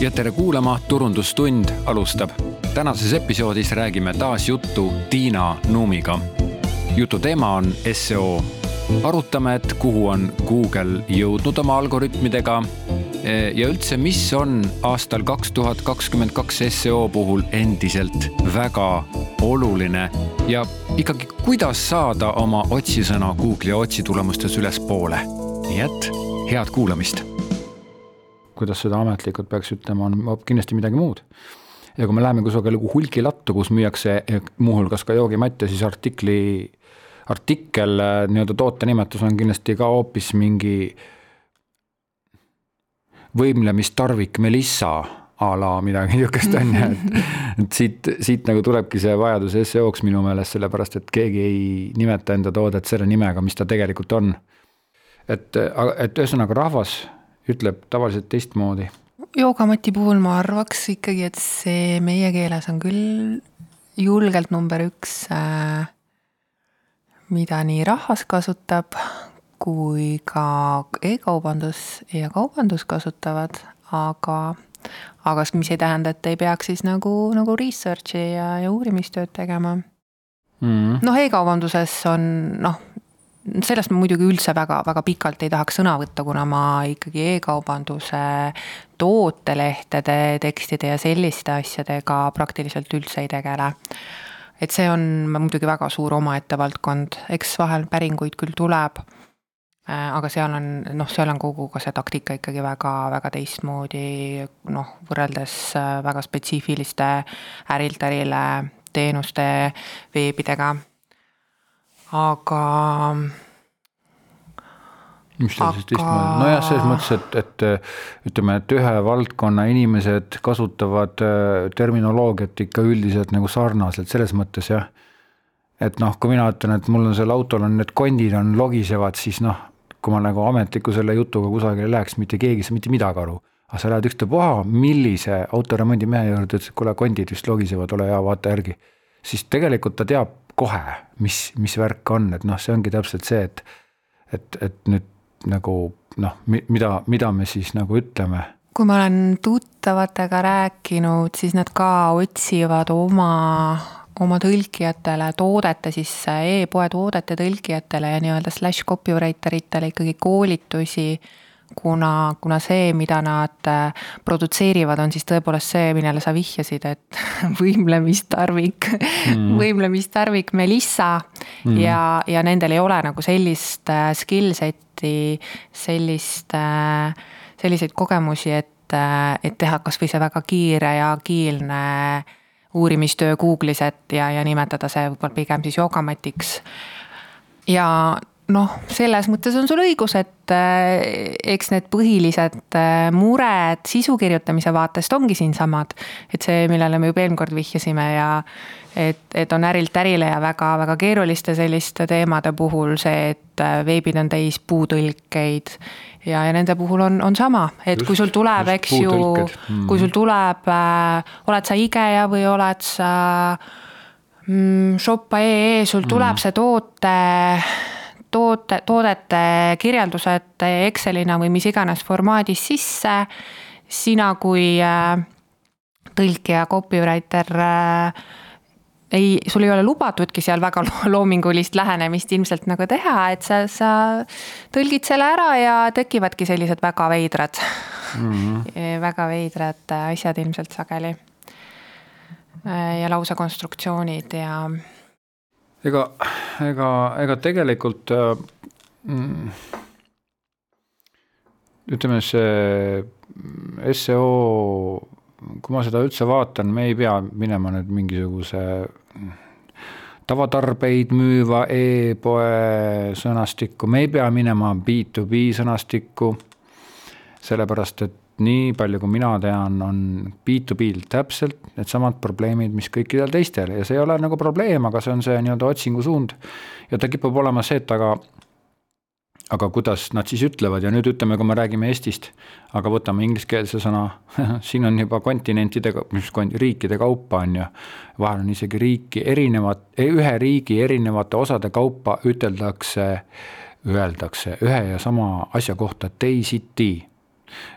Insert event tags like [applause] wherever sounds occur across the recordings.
ja tere kuulama, Turundustund alustab. tänases episoodis räägime taas juttu Tiina Nuumiga. jutu teema on seo. arutame, et kuhu on Google jõudnud oma algoritmidega ja üldse, mis on aastal kaks tuhat kakskümmend kaks seo puhul endiselt väga oluline ja ikkagi, kuidas saada oma otsisõna Google'i otsitulemustes ülespoole. nii et head kuulamist kuidas seda ametlikult peaks ütlema, on kindlasti midagi muud. ja kui me läheme kusagile hulgilattu, kus müüakse muuhulgas ka joogimatte, siis artikli, artikkel, nii-öelda toote nimetus on kindlasti ka hoopis mingi võimlemistarvik Melissa a la midagi niisugust on ju, et, [laughs] et siit, siit nagu tulebki see vajadus seo-ks minu meelest, sellepärast et keegi ei nimeta enda toodet selle nimega, mis ta tegelikult on. et, et ühesõnaga rahvas ütleb tavaliselt teistmoodi? joogamati puhul ma arvaks ikkagi, et see meie keeles on küll julgelt number üks, äh, mida nii rahvas kasutab kui ka e-kaubandus ja kaubandus kasutavad, aga aga mis ei tähenda, et ei peaks siis nagu, nagu research'i ja, ja uurimistööd tegema mm.. noh, e-kaubanduses on noh, sellest ma muidugi üldse väga, väga pikalt ei tahaks sõna võtta, kuna ma ikkagi e-kaubanduse tootelehtede, tekstide ja selliste asjadega praktiliselt üldse ei tegele. et see on muidugi väga suur omaette valdkond, eks vahel päringuid küll tuleb, äh, aga seal on noh, seal on kogu ka see taktika ikkagi väga, väga teistmoodi noh, võrreldes äh, väga spetsiifiliste ärilt ärile teenuste veebidega aga mis ta aga... siis teistmoodi, nojah, selles mõttes, et, et ütleme, et ühe valdkonna inimesed kasutavad äh, terminoloogiat ikka üldiselt nagu sarnaselt, selles mõttes jah. et noh, kui mina ütlen, et mul on seal autol on need kondid on logisevad, siis noh, kui ma nagu ametliku selle jutuga kusagile läheks, mitte keegi ei saa mitte midagi aru. aga sa lähed ükstapuha, millise autoremondimehe juurde, ütles, et kuule, kondid vist logisevad, ole hea, vaata järgi. siis tegelikult ta teab kohe, mis, mis värk on, et noh, see ongi täpselt see, et et, et nüüd nagu noh, mida, mida me siis nagu ütleme? kui ma olen tuttavatega rääkinud, siis nad ka otsivad oma, oma tõlkijatele toodete sisse e, e-poe toodete tõlkijatele ja nii-öelda slash copywriter itele ikkagi koolitusi kuna, kuna see, mida nad äh, produtseerivad, on siis tõepoolest see, millele sa vihjasid, et [laughs] võimlemistarvik mm., [laughs] võimlemistarvik Melissa mm. ja, ja nendel ei ole nagu sellist äh, skill set'i, sellist, äh, selliseid kogemusi, et, et teha kasvõi see väga kiire ja agiilne uurimistöö Google'is, et ja, ja nimetada see võib-olla pigem siis joogamatiks. ja noh, selles mõttes on sul õigus, et äh, eks need põhilised äh, mured sisu kirjutamise vaatest ongi siinsamad. et see, millele me juba eelmine kord vihjasime ja et, et on ärilt ärile ja väga-väga keeruliste selliste teemade puhul see, et äh, veebid on täis puutõlkeid. ja, ja nende puhul on, on sama, et just, kui sul tuleb, eks ju, mm. kui sul tuleb äh,, oled sa IKEA või oled sa mm, shoppa.ee, sul tuleb mm. see toote toote, toodete kirjeldused Excelina või mis iganes formaadis sisse. sina kui äh, tõlkija, copywriter äh, ei, sul ei ole lubatudki seal väga loomingulist lähenemist ilmselt nagu teha, et sa, sa tõlgid selle ära ja tekivadki sellised väga veidrad mm, -hmm. [laughs] väga veidrad asjad ilmselt sageli. ja lausa konstruktsioonid ja ega, ega, ega tegelikult äh, mm, ütleme, see seo, kui ma seda üldse vaatan, me ei pea minema nüüd mingisuguse tavatarbeid müüva e-poe sõnastikku, me ei pea minema B2B sõnastikku, sellepärast et nii palju, kui mina tean, on B2B-l täpselt needsamad probleemid, mis kõikidel teistel. Ja see ei ole nagu probleem, aga see on see nii-öelda otsingusuund. ja ta kipub olema see, et aga, aga kuidas nad siis ütlevad. Ja nüüd ütleme, kui me räägime Eestist, aga võtame ingliskeelse sõna. [laughs] Siin on juba kontinentide, mis riikide kaupa on ju, vahel on isegi riiki erinevat, ühe riigi erinevate osade kaupa üteldakse, öeldakse ühe ja sama asja kohta teisiti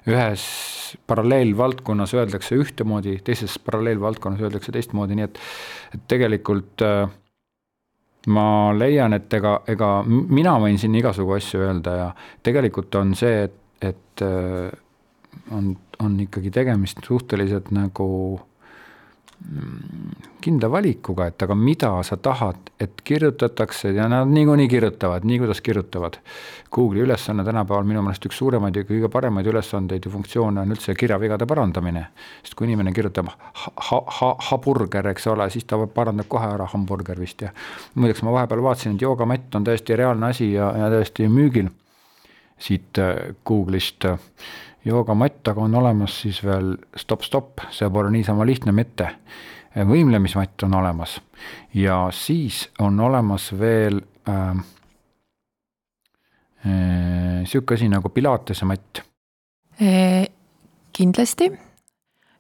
ühes paralleelvaldkonnas öeldakse ühtemoodi, teises paralleelvaldkonnas öeldakse teistmoodi, nii et, et tegelikult äh, ma leian, et ega, ega mina võin siin igasugu asju öelda ja tegelikult on see, et, et äh, on, on ikkagi tegemist suhteliselt nagu kindla valikuga, et aga mida sa tahad, et kirjutatakse ja nad niikuinii kirjutavad, nii kuidas kirjutavad. Google'i ülesanne tänapäeval minu meelest üks suuremaid ja kõige paremaid ülesandeid ja funktsioone on üldse kirjavigade parandamine. sest kui inimene kirjutab ha-, ha-, ha-, haburger, eks ole, siis ta parandab kohe ära hamburger vist ja muideks ma vahepeal vaatasin, et joogamatt on täiesti reaalne asi ja, ja täiesti müügil siit äh, Google'ist joogamatt, aga on olemas siis veel stopp-stopp, see pole niisama lihtne mitte. võimlemismatt on olemas ja siis on olemas veel äh, äh, sihuke asi nagu Pilatese matt e,. kindlasti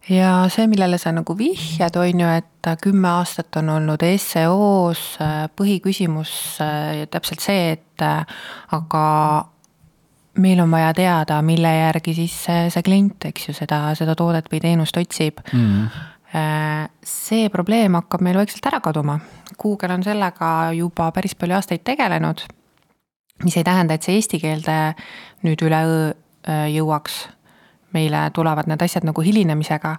ja see, millele sa nagu vihjad, on ju, et kümme aastat on olnud SEO-s äh, põhiküsimus äh, täpselt see, et äh, aga meil on vaja teada, mille järgi siis see, see klient, eks ju, seda, seda toodet või teenust otsib mm.. see probleem hakkab meil vaikselt ära kaduma. Google on sellega juba päris palju aastaid tegelenud. mis ei tähenda, et see eesti keelde nüüd üleöö äh, jõuaks. meile tulevad need asjad nagu hilinemisega,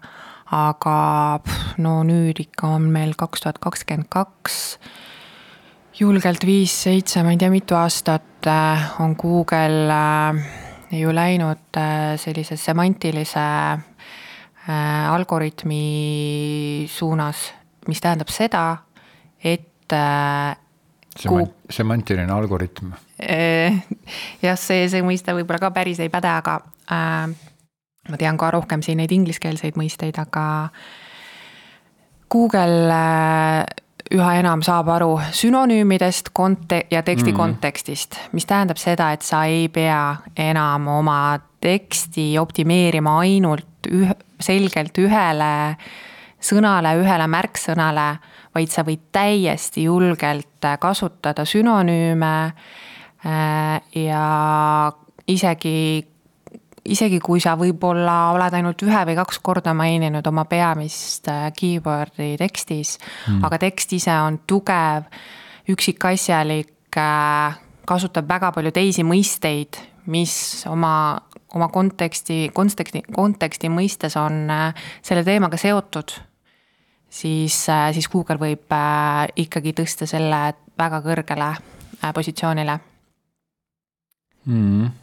aga pff, no nüüd ikka on meil kaks tuhat kakskümmend kaks julgelt viis-seitse, ma ei tea, mitu aastat äh, on Google äh, ju läinud äh, sellise semantilise algoritmi suunas, mis tähendab seda, et Semant, semantiline algoritm. jah, see, see mõiste võib-olla ka päris ei päde, aga äh, ma tean ka rohkem siin neid ingliskeelseid mõisteid, aga Google üha enam saab aru sünonüümidest konte- ja teksti mm. kontekstist, mis tähendab seda, et sa ei pea enam oma teksti optimeerima ainult üh-, selgelt ühele sõnale, ühele märksõnale, vaid sa võid täiesti julgelt kasutada sünonüüme äh, ja isegi isegi kui sa võib-olla oled ainult ühe või kaks korda maininud oma peamist äh, keyword'i tekstis mm., aga tekst ise on tugev, üksikasjalik, äh, kasutab väga palju teisi mõisteid, mis oma, oma konteksti, konteksti, konteksti mõistes on äh, selle teemaga seotud, siis, siis Google võib ikkagi tõsta selle väga kõrgele positsioonile mm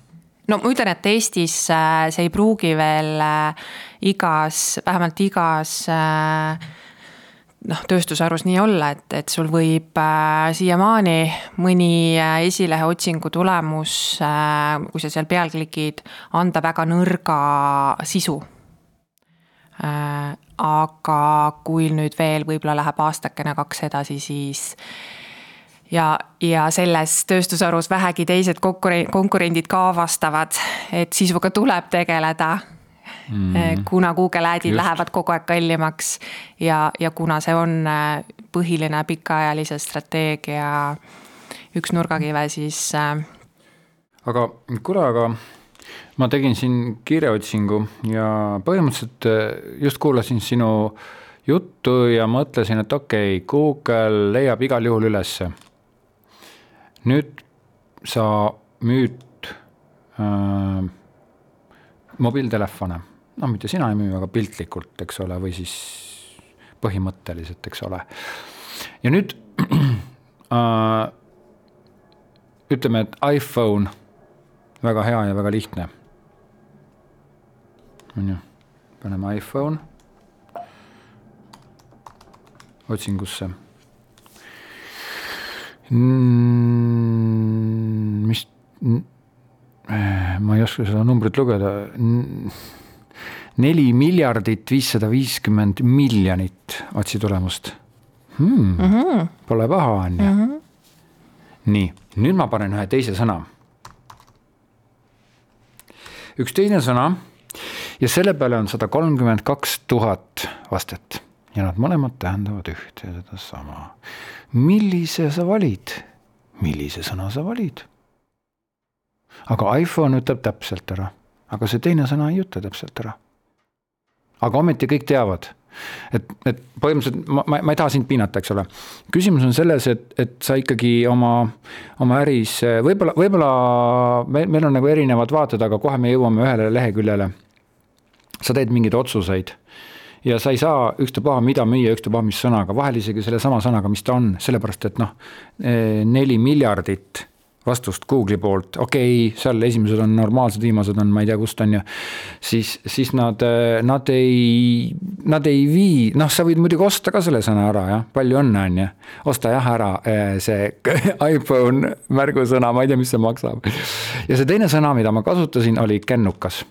no ma ütlen, et Eestis äh, see ei pruugi veel äh, igas, vähemalt igas äh, noh, tööstusharus nii olla, et, et sul võib äh, siiamaani mõni esilehe otsingu tulemus äh,, kui sa seal peal klikid, anda väga nõrga sisu äh,. aga kui nüüd veel võib-olla läheb aastakene-kaks edasi, siis ja, ja selles tööstusharus vähegi teised konkurendid ka avastavad, et sisuga tuleb tegeleda mm.. kuna Google Ad'id Just. lähevad kogu aeg kallimaks ja, ja kuna see on äh, põhiline pikaajalise strateegia üks nurgakive, siis. Äh, aga kuule, aga ma tegin siin kirjaotsingu ja põhimõtteliselt just kuulasin sinu juttu ja mõtlesin, et okei okay,, Google leiab igal juhul ülesse nüüd sa müüd äh, mobiiltelefone, noh, mitte sina ei müü, aga piltlikult, eks ole, või siis põhimõtteliselt, eks ole. ja nüüd [clears throat] äh, ütleme, et iPhone, väga hea ja väga lihtne. on ju, paneme iPhone otsingusse Mm, mis, ma ei oska seda numbrit lugeda. neli miljardit viissada viiskümmend miljonit otsitulemust hmm,. Mm -hmm. Pole paha, on ju. Mhm. nii, nüüd ma panen ühe teise sõna. üks teine sõna ja selle peale on sada kolmkümmend kaks tuhat vastet ja nad mõlemad tähendavad ühte ja sedasama millise sa valid, millise sõna sa valid. aga iPhone ütleb täpselt ära, aga see teine sõna ei ütle täpselt ära. aga ometi kõik teavad et, et põhimõtteliselt ma, ma, ma ei taha sind piinata, eks ole. küsimus on selles, et, et sa ikkagi oma, oma äris võib-olla, võib-olla meil, meil on nagu erinevad vaated, aga kohe me jõuame ühele leheküljele. sa teed mingeid otsuseid ja sa ei saa ükstapuha mida müüa, ükstapuha mis sõnaga, vahel isegi sellesama sõnaga, mis ta on, sellepärast et noh, neli miljardit vastust Google'i poolt, okei okay,, seal esimesed on normaalsed, viimased on, ma ei tea, kust on ju. siis, siis nad, nad ei, nad ei vii, noh, sa võid muidugi osta ka selle sõna ära jah, palju õnne, on ju. osta jah ära eh, see [laughs] iPhone märgusõna, ma ei tea, mis see maksab. ja see teine sõna, mida ma kasutasin, oli kennukas.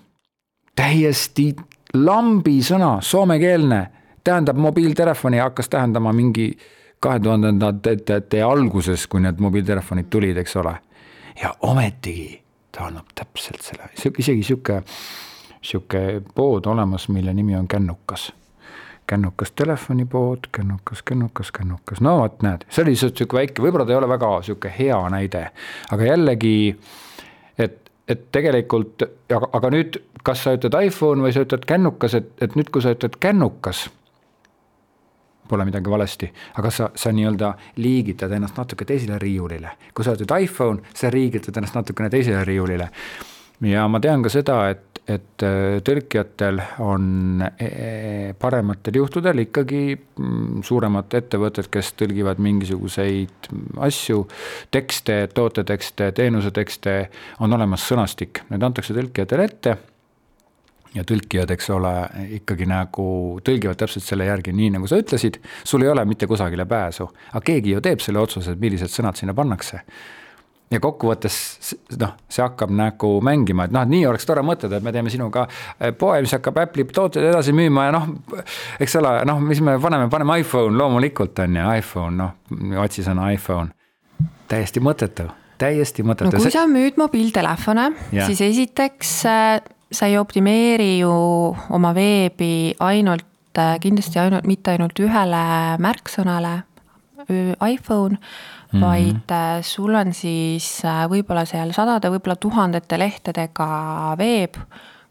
täiesti lambi sõna, soomekeelne, tähendab mobiiltelefoni, hakkas tähendama mingi kahe tuhandendate alguses, kui need mobiiltelefonid tulid, eks ole. ja ometigi ta annab täpselt selle, isegi sihuke, sihuke pood olemas, mille nimi on Kännukas. kännukas telefonipood, kännukas, kännukas, kännukas, no vot näed, see oli sihuke väike, võib-olla ta ei ole väga sihuke hea näide, aga jällegi, et, et tegelikult, aga, aga nüüd, kas sa ütled iPhone või sa ütled kännukas, et, et nüüd, kui sa ütled kännukas pole midagi valesti, aga sa, sa nii-öelda liigitad ennast natuke teisele riiulile. kui sa ütled iPhone, sa liigitad ennast natukene teisele riiulile. ja ma tean ka seda, et, et äh, tõlkijatel on e, parematel juhtudel ikkagi mm, suuremad ettevõtted, kes tõlgivad mingisuguseid asju, tekste, tootetekste, teenusetekste, on olemas sõnastik, need antakse tõlkijatele ette ja tõlkijad, eks ole, ikkagi nagu tõlgivad täpselt selle järgi, nii nagu sa ütlesid, sul ei ole mitte kusagile pääsu, aga keegi ju teeb selle otsuse, et millised sõnad sinna pannakse. Ja kokkuvõttes noh, see hakkab nagu mängima, et noh, et nii oleks tore mõtelda, et me teeme sinuga eh, poe, mis hakkab Apple'i tooteid edasi müüma ja noh, eks ole, noh, mis me paneme, paneme iPhone loomulikult on ju, iPhone, noh, otsisõna iPhone. täiesti mõttetu, täiesti mõttetu. no kui sa müüd mobiiltelefone, siis esiteks äh, sa ei optimeeri ju oma veebi ainult, kindlasti ainult, mitte ainult ühele märksõnale, iPhone mm, -hmm. vaid äh, sul on siis äh, võib-olla seal sadade, võib-olla tuhandete lehtedega veeb,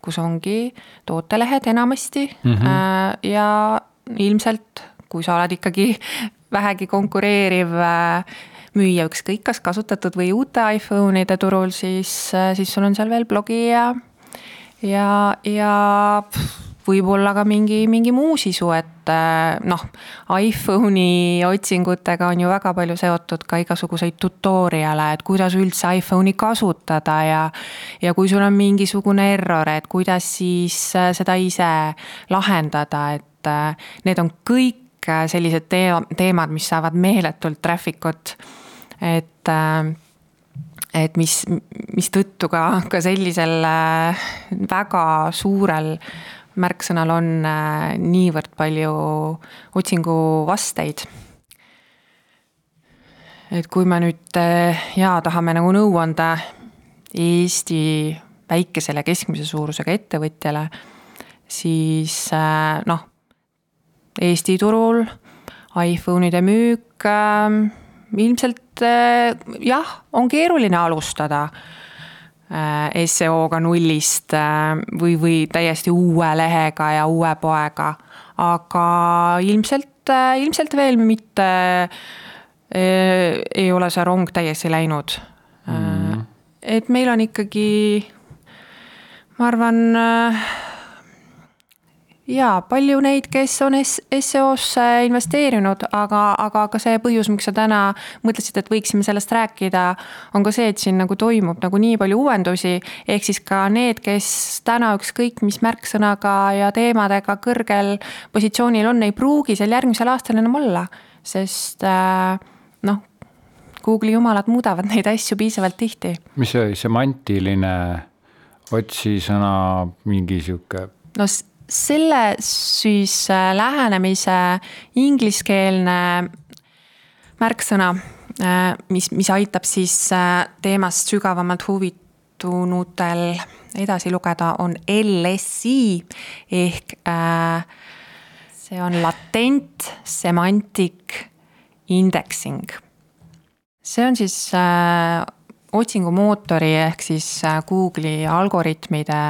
kus ongi tootelehed enamasti mm -hmm. ja ilmselt, kui sa oled ikkagi [laughs] vähegi konkureeriv müüa ükskõik kas kasutatud või uute iPhone'ide turul, siis, siis sul on seal veel blogi ja ja, ja võib-olla ka mingi, mingi muu sisu, et äh, noh, iPhone'i otsingutega on ju väga palju seotud ka igasuguseid tutorial'e, et kuidas üldse iPhone'i kasutada ja. ja kui sul on mingisugune error, et kuidas siis äh, seda ise lahendada, et äh, need on kõik sellised teemad, mis saavad meeletult traffic ut, et et mis, mistõttu ka, ka sellisel väga suurel märksõnal on äh, niivõrd palju otsinguvasteid. et kui me nüüd äh, jaa, tahame nagu nõu anda Eesti väikesele keskmise suurusega ettevõtjale, siis noh, Eesti turul iPhone'ide müük ilmselt äh, jah, on keeruline alustada äh, seo-ga nullist äh, või, või täiesti uue lehega ja uue poega. aga ilmselt, ilmselt veel mitte ei ole see rong täiesti läinud mm.. et meil on ikkagi, ma arvan jaa, palju neid, kes on SEO-sse investeerinud, aga, aga ka see põhjus, miks sa täna mõtlesid, et võiksime sellest rääkida, on ka see, et siin nagu toimub nagu nii palju uuendusi. ehk siis ka need, kes täna ükskõik mis märksõnaga ja teemadega kõrgel positsioonil on, ei pruugi seal järgmisel aastal enam olla. sest äh, noh, Google'i jumalad muudavad neid asju piisavalt tihti. mis see oli, semantiline otsisõna, mingi sihuke? no selle siis äh, lähenemise ingliskeelne märksõna, äh, mis, mis aitab siis äh, teemast sügavamalt huvitunutel edasi lugeda, on LSI ehk see on latent semantic indexing. see on siis otsingumootori ehk siis Google'i algoritmide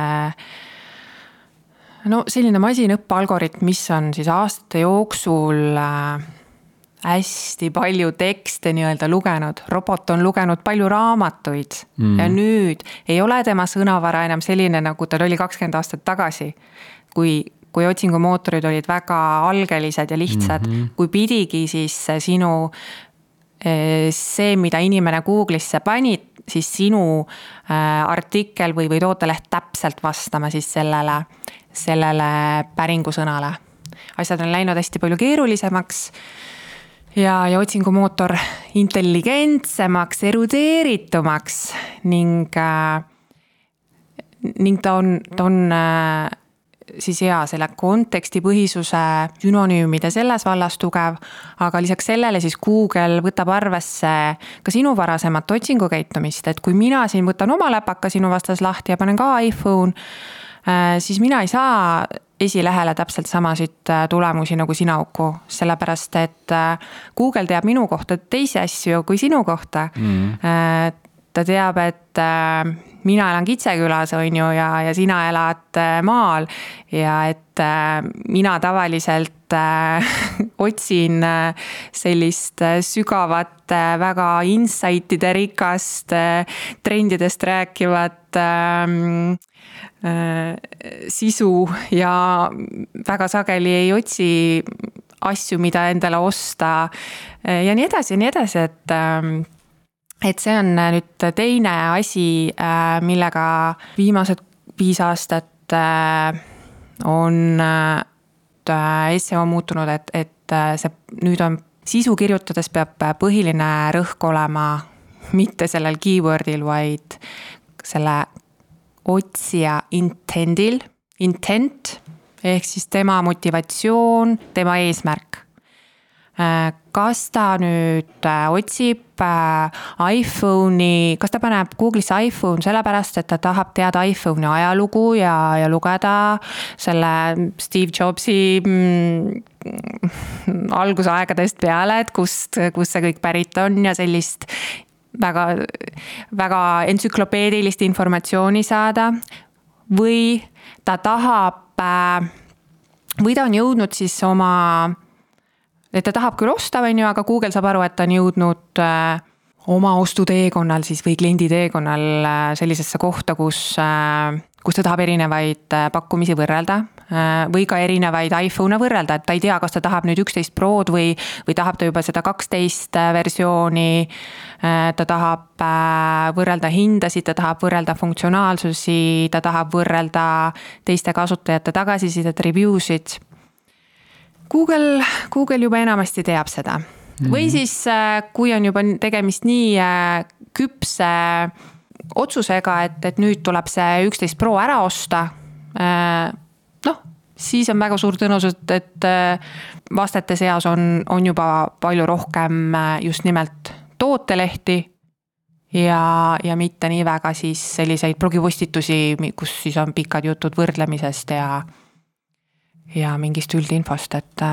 no selline masinõppe algoritm, mis on siis aastate jooksul äh, hästi palju tekste nii-öelda lugenud, robot on lugenud palju raamatuid mm. ja nüüd ei ole tema sõnavara enam selline, nagu tal oli kakskümmend aastat tagasi. kui, kui otsingumootorid olid väga algelised ja lihtsad mm, -hmm. kui pidigi siis sinu äh, see, mida inimene Google'isse pani, siis sinu äh, artikkel või, või tooteleht täpselt vastama siis sellele sellele päringusõnale. asjad on läinud hästi palju keerulisemaks ja, ja otsingumootor intelligentsemaks, erudeeritumaks ning äh,, ning ta on, ta on äh, siis jaa, selle kontekstipõhisuse sünonüümide selles vallas tugev, aga lisaks sellele siis Google võtab arvesse ka sinu varasemat otsingukäitumist, et kui mina siin võtan oma läpaka sinu vastas lahti ja panen ka iPhone siis mina ei saa esilehele täpselt samasid äh, tulemusi nagu sina, Uku, sellepärast et äh, Google teab minu kohta teisi asju kui sinu kohta. Mm.. ta teab, et mina elan Kitsekülas, on ju, ja, ja sina elad maal. Ja et mina tavaliselt [laughs] otsin sellist sügavat, väga insight'ide rikast, trendidest rääkivat ähm, Äh, sisu ja väga sageli ei otsi asju, mida endale osta äh, ja nii edasi ja nii edasi, et ähm, et see on nüüd teine asi, äh, millega viimased viis aastat on seo muutunud, et, et see nüüd on sisu kirjutades peab põhiline rõhk olema mitte sellel keyword'il, vaid selle otsija intendil, intent ehk siis tema motivatsioon, tema eesmärk. Äh, kas ta nüüd äh, otsib äh, iPhone'i, kas ta paneb Google'isse iPhone sellepärast, et ta tahab teada iPhone'i ajalugu ja, ja lugeda selle Steve Jobsi mm, [laughs] algusaegadest peale, et kust, kust see kõik pärit on ja sellist väga, väga entsüklopeedilist informatsiooni saada. või ta tahab, äh, või ta on jõudnud siis oma, et ta tahab küll osta, on ju, aga Google saab aru, et ta on jõudnud äh, oma ostuteekonnal siis või klienditeekonnal äh, sellisesse kohta, kus kus ta tahab erinevaid pakkumisi võrrelda või ka erinevaid iPhone'e võrrelda, et ta ei tea, kas ta tahab nüüd üksteist Prod või, või tahab ta juba seda kaksteist äh, versiooni. ta tahab võrrelda hindasid, ta tahab võrrelda funktsionaalsusi, ta tahab võrrelda teiste kasutajate tagasisidet, review sid. Google, Google juba enamasti teab seda või siis, kui on juba tegemist nii küpse otsusega, et, et nüüd tuleb see üksteist Pro ära osta. Äh, noh, siis on väga suur tõenäosus, et äh, vastete seas on, on juba palju rohkem äh, just nimelt tootelehti ja, ja mitte nii väga siis selliseid blogipostitusi, kus siis on pikad jutud võrdlemisest ja, ja mingist üldinfost, et.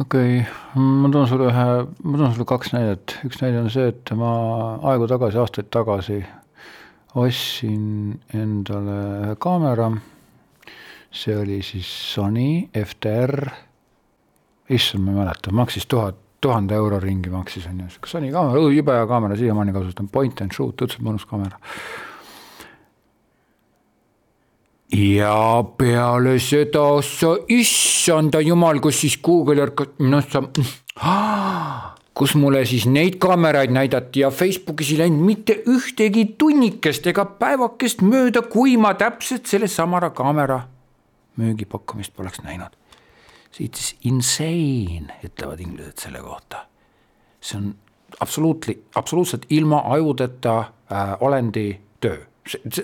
okei okay., ma toon sulle ühe, ma toon sulle kaks näidet, üks näide on see, et ma aegu tagasi, aastaid tagasi ostsin endale ühe kaamera. See oli siis Sony FTR. issand, ma ei mäleta, maksis tuhat, tuhande euro ringi maksis, on ju, sihuke Sony kaamera, jube hea kaamera, siiamaani kasutan, point and shoot, õudselt mõnus kaamera. ja peale seda sa, issanda jumal, kus siis Google ärkas, noh sa kus mulle siis neid kaameraid näidati ja Facebookis ei läinud mitte ühtegi tunnikest ega päevakest mööda, kui ma täpselt selle Samara kaamera müügipakkumist poleks näinud. It's insane, ütlevad inglased selle kohta. see on absoluutli-, absoluutselt ilma ajudeta äh, olendi töö.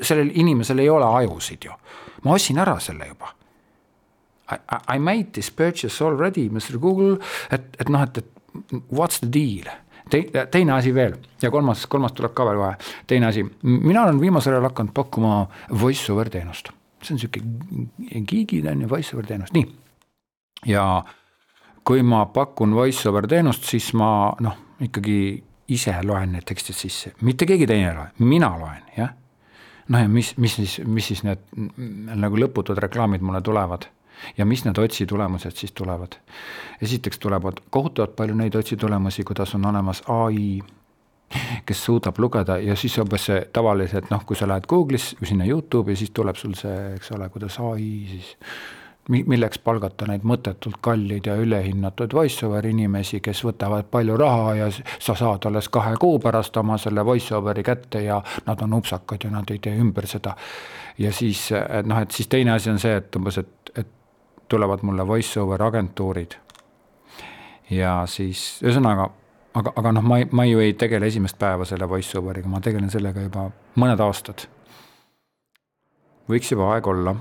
sellel inimesel ei ole ajusid ju. ma ostsin ära selle juba. I, I made this purchase already, Mr Google, et, et noh, et, et what's the deal? Te-, teine asi veel ja kolmas, kolmas tuleb ka veel kohe, teine asi, mina olen viimasel ajal hakanud pakkuma voice over teenust. See on sihuke gigid on ju, voice over teenust, nii. ja kui ma pakun voice over teenust, siis ma noh, ikkagi ise loen need tekstid sisse, mitte keegi teine ei loe, mina loen, jah. noh ja mis, mis siis, mis siis need nagu lõputud reklaamid mulle tulevad ja mis need otsitulemused siis tulevad. esiteks tulevad kohutavalt palju neid otsitulemusi, kuidas on olemas ai, kes suudab lugeda ja siis umbes see tavaliselt noh, kui sa lähed Google'is või sinna Youtube'i, siis tuleb sul see, eks ole, kuidas ai siis milleks palgata neid mõttetult kalleid ja ülehinnatud voice-over inimesi, kes võtavad palju raha ja sa saad alles kahe kuu pärast oma selle voice-overi kätte ja nad on upsakad ja nad ei tee ümber seda. ja siis noh, et siis teine asi on see, et umbes, et, et tulevad mulle voice-over agentuurid. ja siis ühesõnaga, aga, aga noh, ma ei, ma ju ei tegele esimest päeva selle voice-overiga, ma tegelen sellega juba mõned aastad. võiks juba aeg olla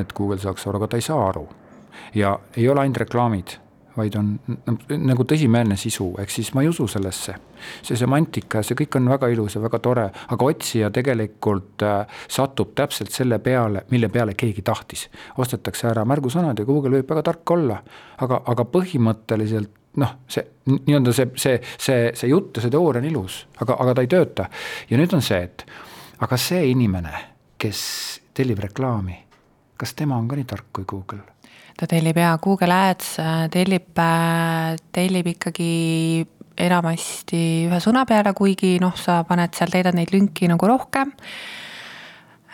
et Google saaks aru, aga ta ei saa aru. ja ei ole ainult reklaamid, vaid on nagu tõsimeelne sisu, ehk siis ma ei usu sellesse. see semantika, see kõik on väga ilus ja väga tore, aga otsija tegelikult äh, satub täpselt selle peale, mille peale keegi tahtis. ostetakse ära märgusõnad ja Google võib väga tark olla, aga, aga põhimõtteliselt noh, see nii-öelda see, see, see, see jutt ja see teooria on ilus, aga, aga ta ei tööta. ja nüüd on see, et aga see inimene, kes tellib reklaami kas tema on ka nii tark kui Google? ta tellib jaa, Google Ads äh, tellib, äh, tellib ikkagi enamasti ühe sõna peale, kuigi noh, sa paned seal, täidad neid lünki nagu rohkem.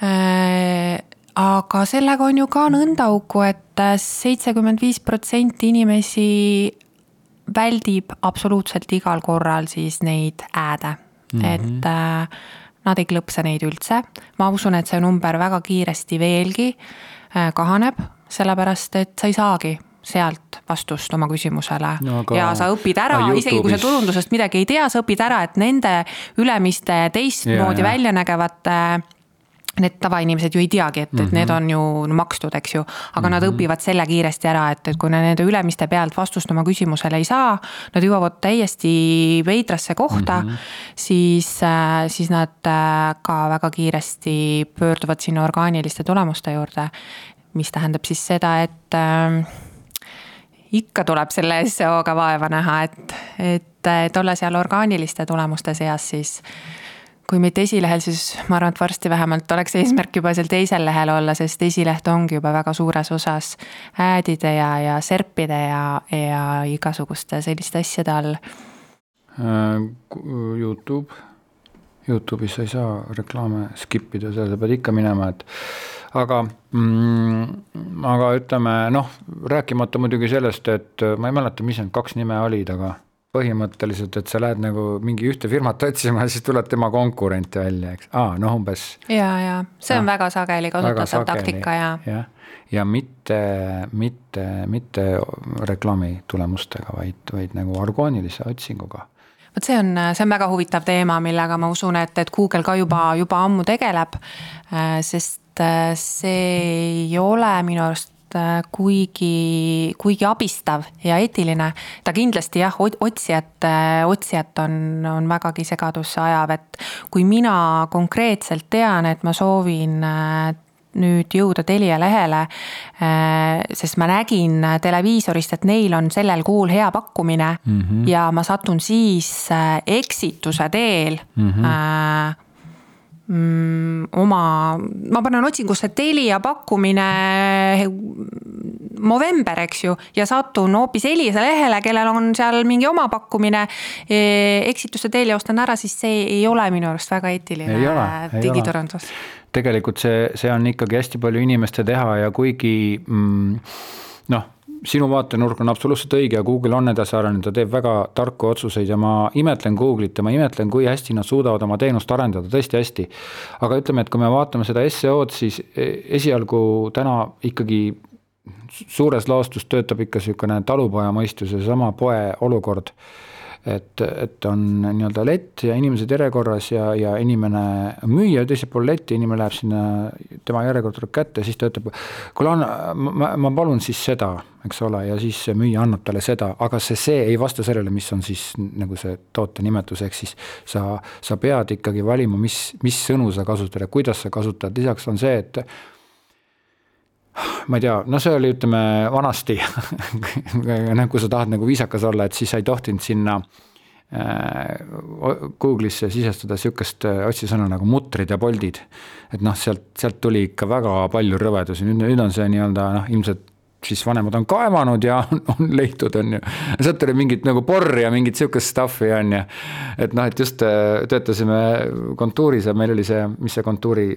Äh, aga sellega on ju ka nõnda auku, et seitsekümmend viis protsenti inimesi väldib absoluutselt igal korral siis neid ad'e mm, -hmm. et äh, nad ei klõpse neid üldse. ma usun, et see number väga kiiresti veelgi äh, kahaneb, sellepärast et sa ei saagi sealt vastust oma küsimusele no, aga... ja sa õpid ära, isegi kui sa turundusest midagi ei tea, sa õpid ära, et nende ülemiste teistmoodi välja nägevate need tavainimesed ju ei teagi, et, et mm -hmm. need on ju makstud, eks ju. aga mm -hmm. nad mhm. õpivad selle kiiresti ära, et, et kui nad nende ülemiste pealt vastust oma küsimusele ei saa. Nad jõuavad täiesti veidrasse kohta mm, -hmm. siis, äh, siis nad äh, ka väga kiiresti pöörduvad sinna orgaaniliste tulemuste juurde. mis tähendab siis seda, et äh, ikka tuleb selle seo-ga vaeva näha, et, et, et olla seal orgaaniliste tulemuste seas, siis kui mitte esilehel, siis ma arvan, et varsti vähemalt oleks eesmärk juba seal teisel lehel olla, sest esileht ongi juba väga suures osas ad'ide ja, ja SERPide ja, ja igasuguste selliste asjade all. Äh, Youtube, Youtube'is sa ei saa reklaame skip ida, seal sa pead ikka minema, et aga mm,, aga ütleme noh, rääkimata muidugi sellest, et ma ei mäleta, mis need kaks nime olid, aga põhimõtteliselt, et sa lähed nagu mingi ühte firmat otsima ja siis tuleb tema konkurent välja, eks, aa noh, umbes. ja, ja see on ah, väga sageli kasutatav taktika ja. jah, ja mitte, mitte, mitte reklaami tulemustega, vaid, vaid nagu orgaanilise otsinguga vot see on, see on väga huvitav teema, millega ma usun, et, et Google ka juba, juba ammu tegeleb. Sest see ei ole minu arust kuigi, kuigi abistav ja eetiline. ta kindlasti jah, otsijat, äh, otsijat on, on vägagi segadusse ajav, et kui mina konkreetselt tean, et ma soovin äh, nüüd jõuda Telia lehele. sest ma nägin televiisorist, et neil on sellel kuul hea pakkumine mm -hmm. ja ma satun siis eksituse teel mm. -hmm mm, oma, ma panen otsingusse Telia pakkumine Movember, eks ju, ja satun hoopis Elisa lehele, kellel on seal mingi oma pakkumine. E, eksituste teel ja ostan ära, siis see ei ole minu arust väga eetiline digiturundus. tegelikult see, see on ikkagi hästi palju inimeste teha ja kuigi mm, noh sinu vaatenurk on absoluutselt õige ja Google on edasi arenenud, ta teeb väga tarku otsuseid ja ma imetlen Google'it ja ma imetlen, kui hästi nad suudavad oma teenust arendada, tõesti hästi. aga ütleme, et kui me vaatame seda seo-d, siis e, esialgu täna ikkagi suures laastus töötab ikka niisugune talupoja mõistus ja seesama poe olukord. Et, et on nii-öelda lett ja inimesed järjekorras ja, ja inimene, müüja teisel pool letti, inimene läheb sinna, tema järjekord tuleb kätte siis ta ütleb, kuule, ma, ma palun siis seda, eks ole, ja siis müüja annab talle seda, aga see, see ei vasta sellele, mis on siis nagu see toote nimetus, ehk siis sa, sa pead ikkagi valima, mis, mis sõnu sa kasutad ja kuidas sa kasutad, lisaks on see, et ma ei tea, no see oli, ütleme vanasti [laughs] noh, kui sa tahad nagu viisakas olla, et siis sa ei tohtinud sinna Google'isse sisestada sihukest otsisõna nagu mutrid ja poldid. et noh, sealt, sealt tuli ikka väga palju rõvedusi, nüüd, nüüd on see nii-öelda noh, ilmselt siis vanemad on kaevanud ja [laughs] on, on leitud, on ju. sealt oli mingit nagu porri ja mingit sihukest stuff'i on ju. et noh, et just äh, töötasime kontuuris ja meil oli see, mis see kontuuri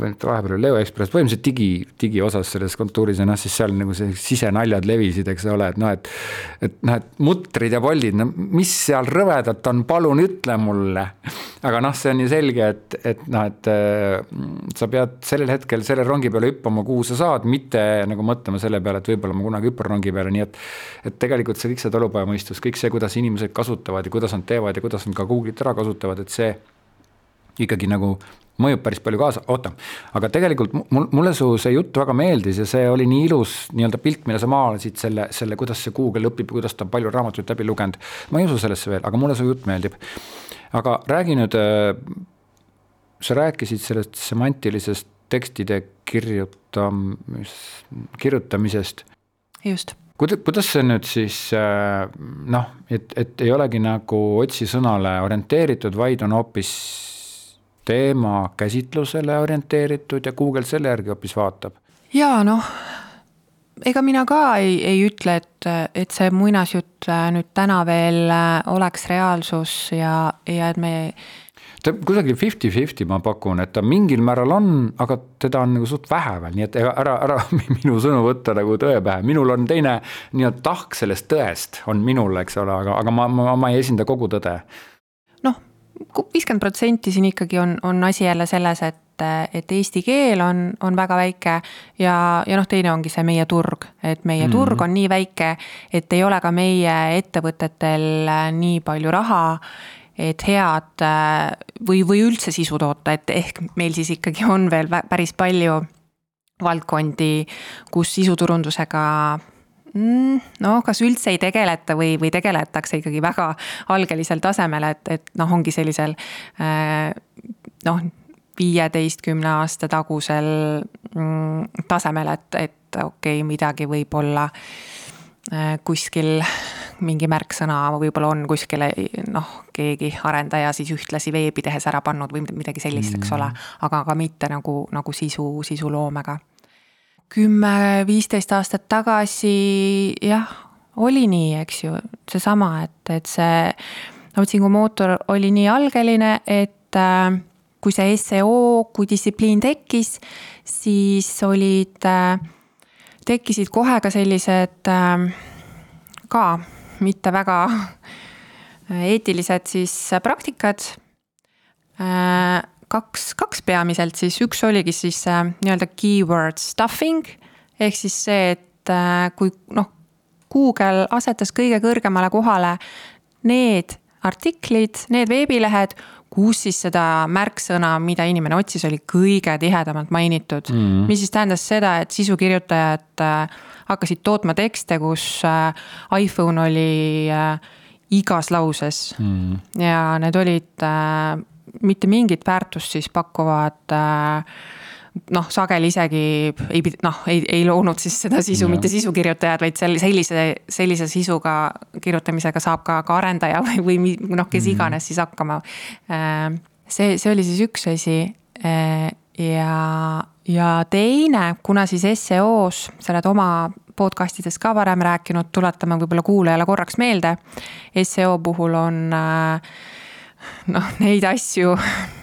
vahepeal oli Leo Ekspress, põhimõtteliselt digi, digiosas selles kontuuris ja noh, siis seal nagu see sisenaljad levisid, eks ole, et noh, et. et noh, et mutrid ja pollid, no mis seal rõvedat on, palun ütle mulle. aga noh, see on ju selge, et, et noh, et äh, sa pead sellel hetkel selle rongi peale hüppama, kuhu sa saad, mitte nagu mõtlema selle peale, et võib-olla ma kunagi hüppan rongi peale, nii et. et tegelikult see kõik see talupojamõistus, kõik see, kuidas inimesed kasutavad ja kuidas nad teevad ja kuidas nad ka Google'it ära kasutavad, et see ikkagi nagu mõjub päris palju kaasa, oota, aga tegelikult mul, mulle su see jutt väga meeldis ja see oli nii ilus nii-öelda pilt, mille sa maalasid selle, selle, kuidas see Google õpib kuidas ta on palju raamatuid läbi lugenud. ma ei usu sellesse veel, aga mulle su jutt meeldib. aga räägi nüüd, äh, sa rääkisid sellest semantilisest tekstide kirjutamis, kirjutamisest. just kuidas, kuidas see nüüd siis äh, noh, et, et ei olegi nagu otsisõnale orienteeritud, vaid on hoopis teema käsitlusele orienteeritud ja Google selle järgi hoopis vaatab. ja noh, ega mina ka ei, ei ütle, et, et see muinasjutt äh, nüüd täna veel äh, oleks reaalsus ja, ja et me ta kusagil fifty-fifty ma pakun, et ta mingil määral on, aga teda on nagu suht vähe veel, nii et ega ära, ära [laughs] minu sõnu võtta nagu tõe pähe, minul on teine nii-öelda tahk sellest tõest on minul, eks ole, aga, aga ma, ma, ma ei esinda kogu tõde viiskümmend protsenti siin ikkagi on, on asi jälle selles, et, et eesti keel on, on väga väike ja, ja noh, teine ongi see meie turg, et meie mm -hmm. turg on nii väike, et ei ole ka meie ettevõtetel nii palju raha et head või, või üldse sisu toota, et ehk meil siis ikkagi on veel päris palju valdkondi, kus sisuturundusega Mm, no kas üldse ei tegeleta või, või tegeletakse ikkagi väga algelisel tasemel, et, et noh, ongi sellisel äh, noh, viieteistkümne aasta tagusel mm, tasemel, et, et okei okay,, midagi võib-olla äh, kuskil mingi märksõna võib-olla on kuskile noh, keegi arendaja siis ühtlasi veebi tehes ära pannud või midagi sellist, eks ole, mm. aga, aga mitte nagu, nagu sisu, sisuloomega kümme, viisteist aastat tagasi jah, oli nii, eks ju, seesama, et, et see otsingumootor oli nii algeline, et äh, kui see seo kui distsipliin tekkis, siis olid äh,, tekkisid kohe ka sellised äh, ka mitte väga eetilised siis praktikad. Äh, kaks, kaks peamiselt siis, üks oligi siis äh, nii-öelda keyword stuffing ehk siis see, et äh, kui noh, Google asetas kõige kõrgemale kohale need artiklid, need veebilehed, kus siis seda märksõna, mida inimene otsis, oli kõige tihedamalt mainitud mm. -hmm. mis siis tähendas seda, et sisukirjutajad äh, hakkasid tootma tekste, kus iPhone oli igas lauses mm. -hmm. ja need olid mitte mingit väärtust siis pakkuvad äh, noh, sageli isegi ei, noh, ei, ei loonud siis seda sisu no. mitte sisukirjutajad, vaid sel-, sellise, sellise sisuga kirjutamisega saab ka, ka arendaja või, või noh, kes mhm. iganes siis hakkama. Äh, see, see oli siis üks asi. Äh, ja, ja teine, kuna siis SEO-s, sa oled oma podcast'ides ka varem rääkinud, tuletame võib-olla kuulajale korraks meelde. SEO puhul on äh, noh, neid asju,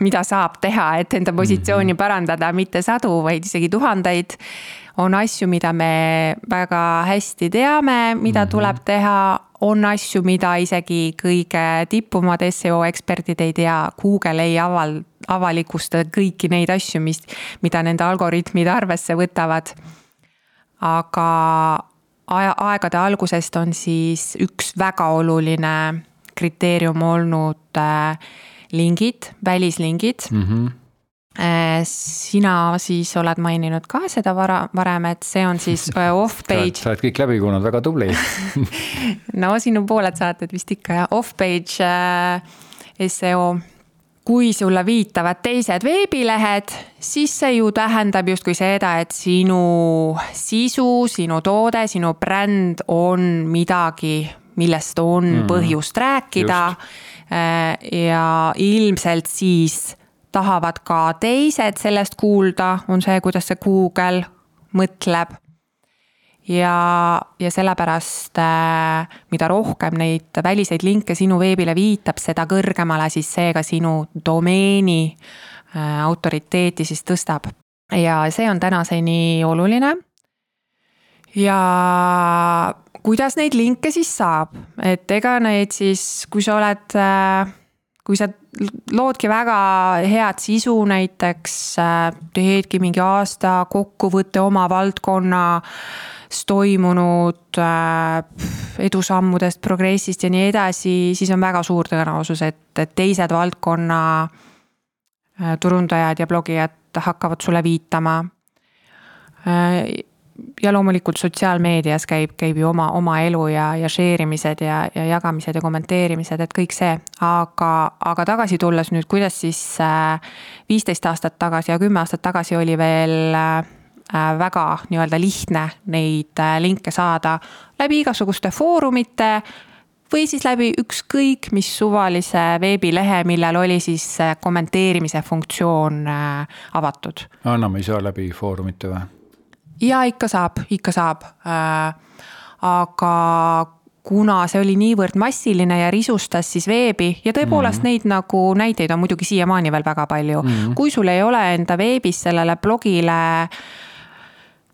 mida saab teha, et enda positsiooni mhm. parandada, mitte sadu, vaid isegi tuhandeid. on asju, mida me väga hästi teame, mida mm -hmm. tuleb teha, on asju, mida isegi kõige tipumad seo eksperdid ei tea, Google ei aval-, avalikusta kõiki neid asju, mis, mida nende algoritmid arvesse võtavad. aga aja, aegade algusest on siis üks väga oluline kriteerium olnud äh, lingid, välislingid mm. -hmm sina siis oled maininud ka seda vara, varem, et see on siis [laughs] äh, off-page. sa oled kõik läbi kuulanud, väga tubli [laughs] no sinu pooled saated vist ikka off-page seo. kui sulle viitavad teised veebilehed, siis see ju tähendab justkui seda, et sinu sisu, sinu toode, sinu bränd on midagi millest on mm, põhjust rääkida. ja ilmselt siis tahavad ka teised sellest kuulda, on see, kuidas see Google mõtleb ja, ja sellepärast, äh, mida rohkem neid väliseid linke sinu veebile viitab, seda kõrgemale siis see ka sinu domeeni äh, autoriteeti siis tõstab. ja see on tänaseni oluline. ja kuidas neid linke siis saab, et ega neid siis, kui sa oled, äh, kui sa loodki väga head sisu, näiteks teedki mingi aasta kokkuvõtte oma valdkonna toimunud äh, edusammudest, progressist ja nii edasi, siis on väga suur tõenäosus, et, teised valdkonna äh, turundajad ja blogijad hakkavad sulle viitama. Äh, ja loomulikult sotsiaalmeedias käib, käib ju oma, oma elu ja, ja share imised ja, ja jagamised ja kommenteerimised, et kõik see. aga, aga tagasi tulles nüüd, kuidas siis viisteist aastat tagasi ja kümme aastat tagasi oli veel Äh, väga nii-öelda lihtne neid äh, linke saada läbi igasuguste foorumite või siis läbi ükskõik mis suvalise veebilehe, millel oli siis äh, kommenteerimise funktsioon avatud. anname ei saa läbi foorumite või? Ja ikka saab, ikka saab. aga kuna see oli niivõrd massiline ja risustas siis veebi ja tõepoolest mm -hmm. neid nagu näiteid on muidugi siiamaani veel väga palju mm. -hmm. kui sul ei ole enda veebis sellele blogile äh,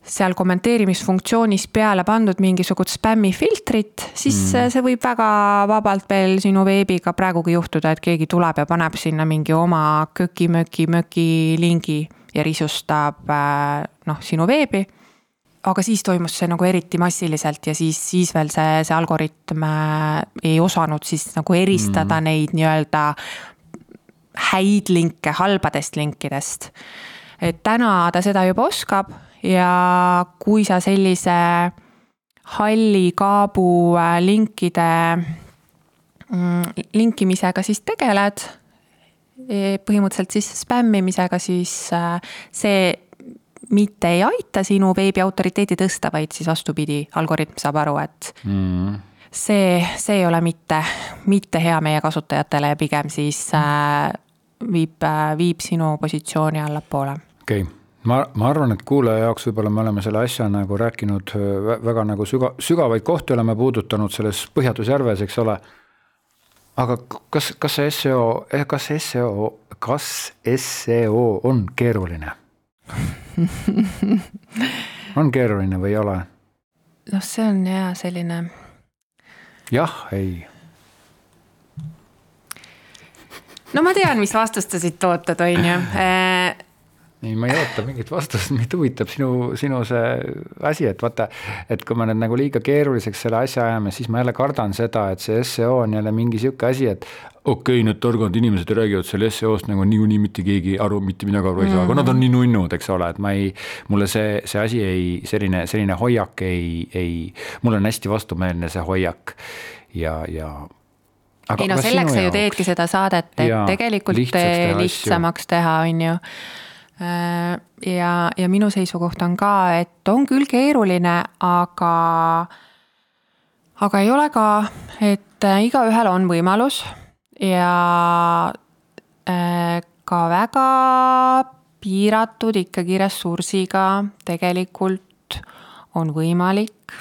seal kommenteerimisfunktsioonis peale pandud mingisugust spämmifiltrit, siis mm. see võib väga vabalt veel sinu veebiga praegugi juhtuda, et keegi tuleb ja paneb sinna mingi oma köki-möki-möki lingi ja risustab äh, noh, sinu veebi. aga siis toimus see nagu eriti massiliselt ja siis, siis veel see, see algoritm äh, ei osanud siis nagu eristada mm. neid nii-öelda häid linke halbadest linkidest. et täna ta seda juba oskab ja kui sa sellise halli kaabu äh, linkide, mm, linkimisega siis tegeled, e, põhimõtteliselt siis spämmimisega, siis äh, see mitte ei aita sinu veebi autoriteeti tõsta, vaid siis vastupidi, algoritm saab aru, et mm. see, see ei ole mitte, mitte hea meie kasutajatele ja pigem siis äh, viib, viib sinu positsiooni allapoole. okei okay ma, ma arvan, et kuulaja jaoks võib-olla me oleme selle asja nagu rääkinud väga nagu süga-, sügavaid kohti oleme puudutanud selles Põhjatus järves, eks ole. aga kas, kas see seo, eh, kas seo, kas seo on keeruline [laughs] on keeruline või ei ole? noh, see on ja selline. jah, ei. no ma tean, mis vastust sa siit ootad, on ju [laughs] ei, ma ei oota mingit vastust, [laughs] mind huvitab sinu, sinu see asi, et vaata, et kui me nüüd nagu liiga keeruliseks selle asja ajame, siis ma jälle kardan seda, et see seo on jälle mingi sihuke asi, et okei okay,, need targad inimesed räägivad selle seo-st nagu niikuinii mitte keegi aru, mitte midagi aru ei saa mm, -hmm. aga nad on nii nunnud, eks ole, et ma ei, mulle see, see asi ei, selline, selline hoiak ei, ei, mulle on hästi vastumeelne see hoiak ja, ja aga ei no selleks sa ju teedki seda saadet, et ja, tegelikult lihtsamaks teha, on ju ja, ja minu seisukoht on ka, et on küll keeruline, aga, aga ei ole ka, et äh, igaühel on võimalus ja äh, ka väga piiratud ikkagi ressursiga tegelikult on võimalik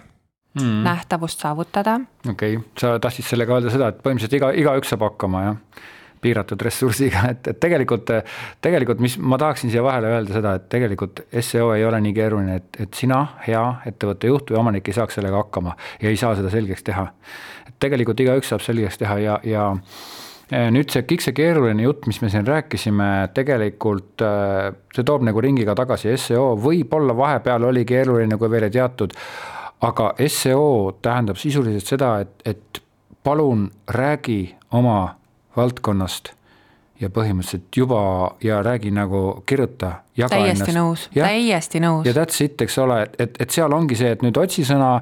mm. nähtavust saavutada. okei okay., sa tahtsid sellega öelda seda, et põhimõtteliselt iga, igaüks saab hakkama, jah? Piiratud ressursiga, [laughs] et, et tegelikult, tegelikult, mis ma tahaksin siia vahele öelda seda, et tegelikult seo ei ole nii keeruline, et, et sina, hea ettevõtte juht või omanik ei saaks sellega hakkama ja ei saa seda selgeks teha. et tegelikult igaüks saab selgeks teha ja, ja nüüd see kõik see keeruline jutt, mis me siin rääkisime, tegelikult see toob nagu ringiga tagasi, seo võib-olla vahepeal oli keeruline, kui veel ei teatud, aga seo tähendab sisuliselt seda, et, et palun räägi oma valdkonnast ja põhimõtteliselt juba ja räägi nagu, kirjuta, jaga täiesti ennast. nõus, täiesti nõus. ja that's it, eks ole, et, et, seal ongi see, et nüüd otsisõna,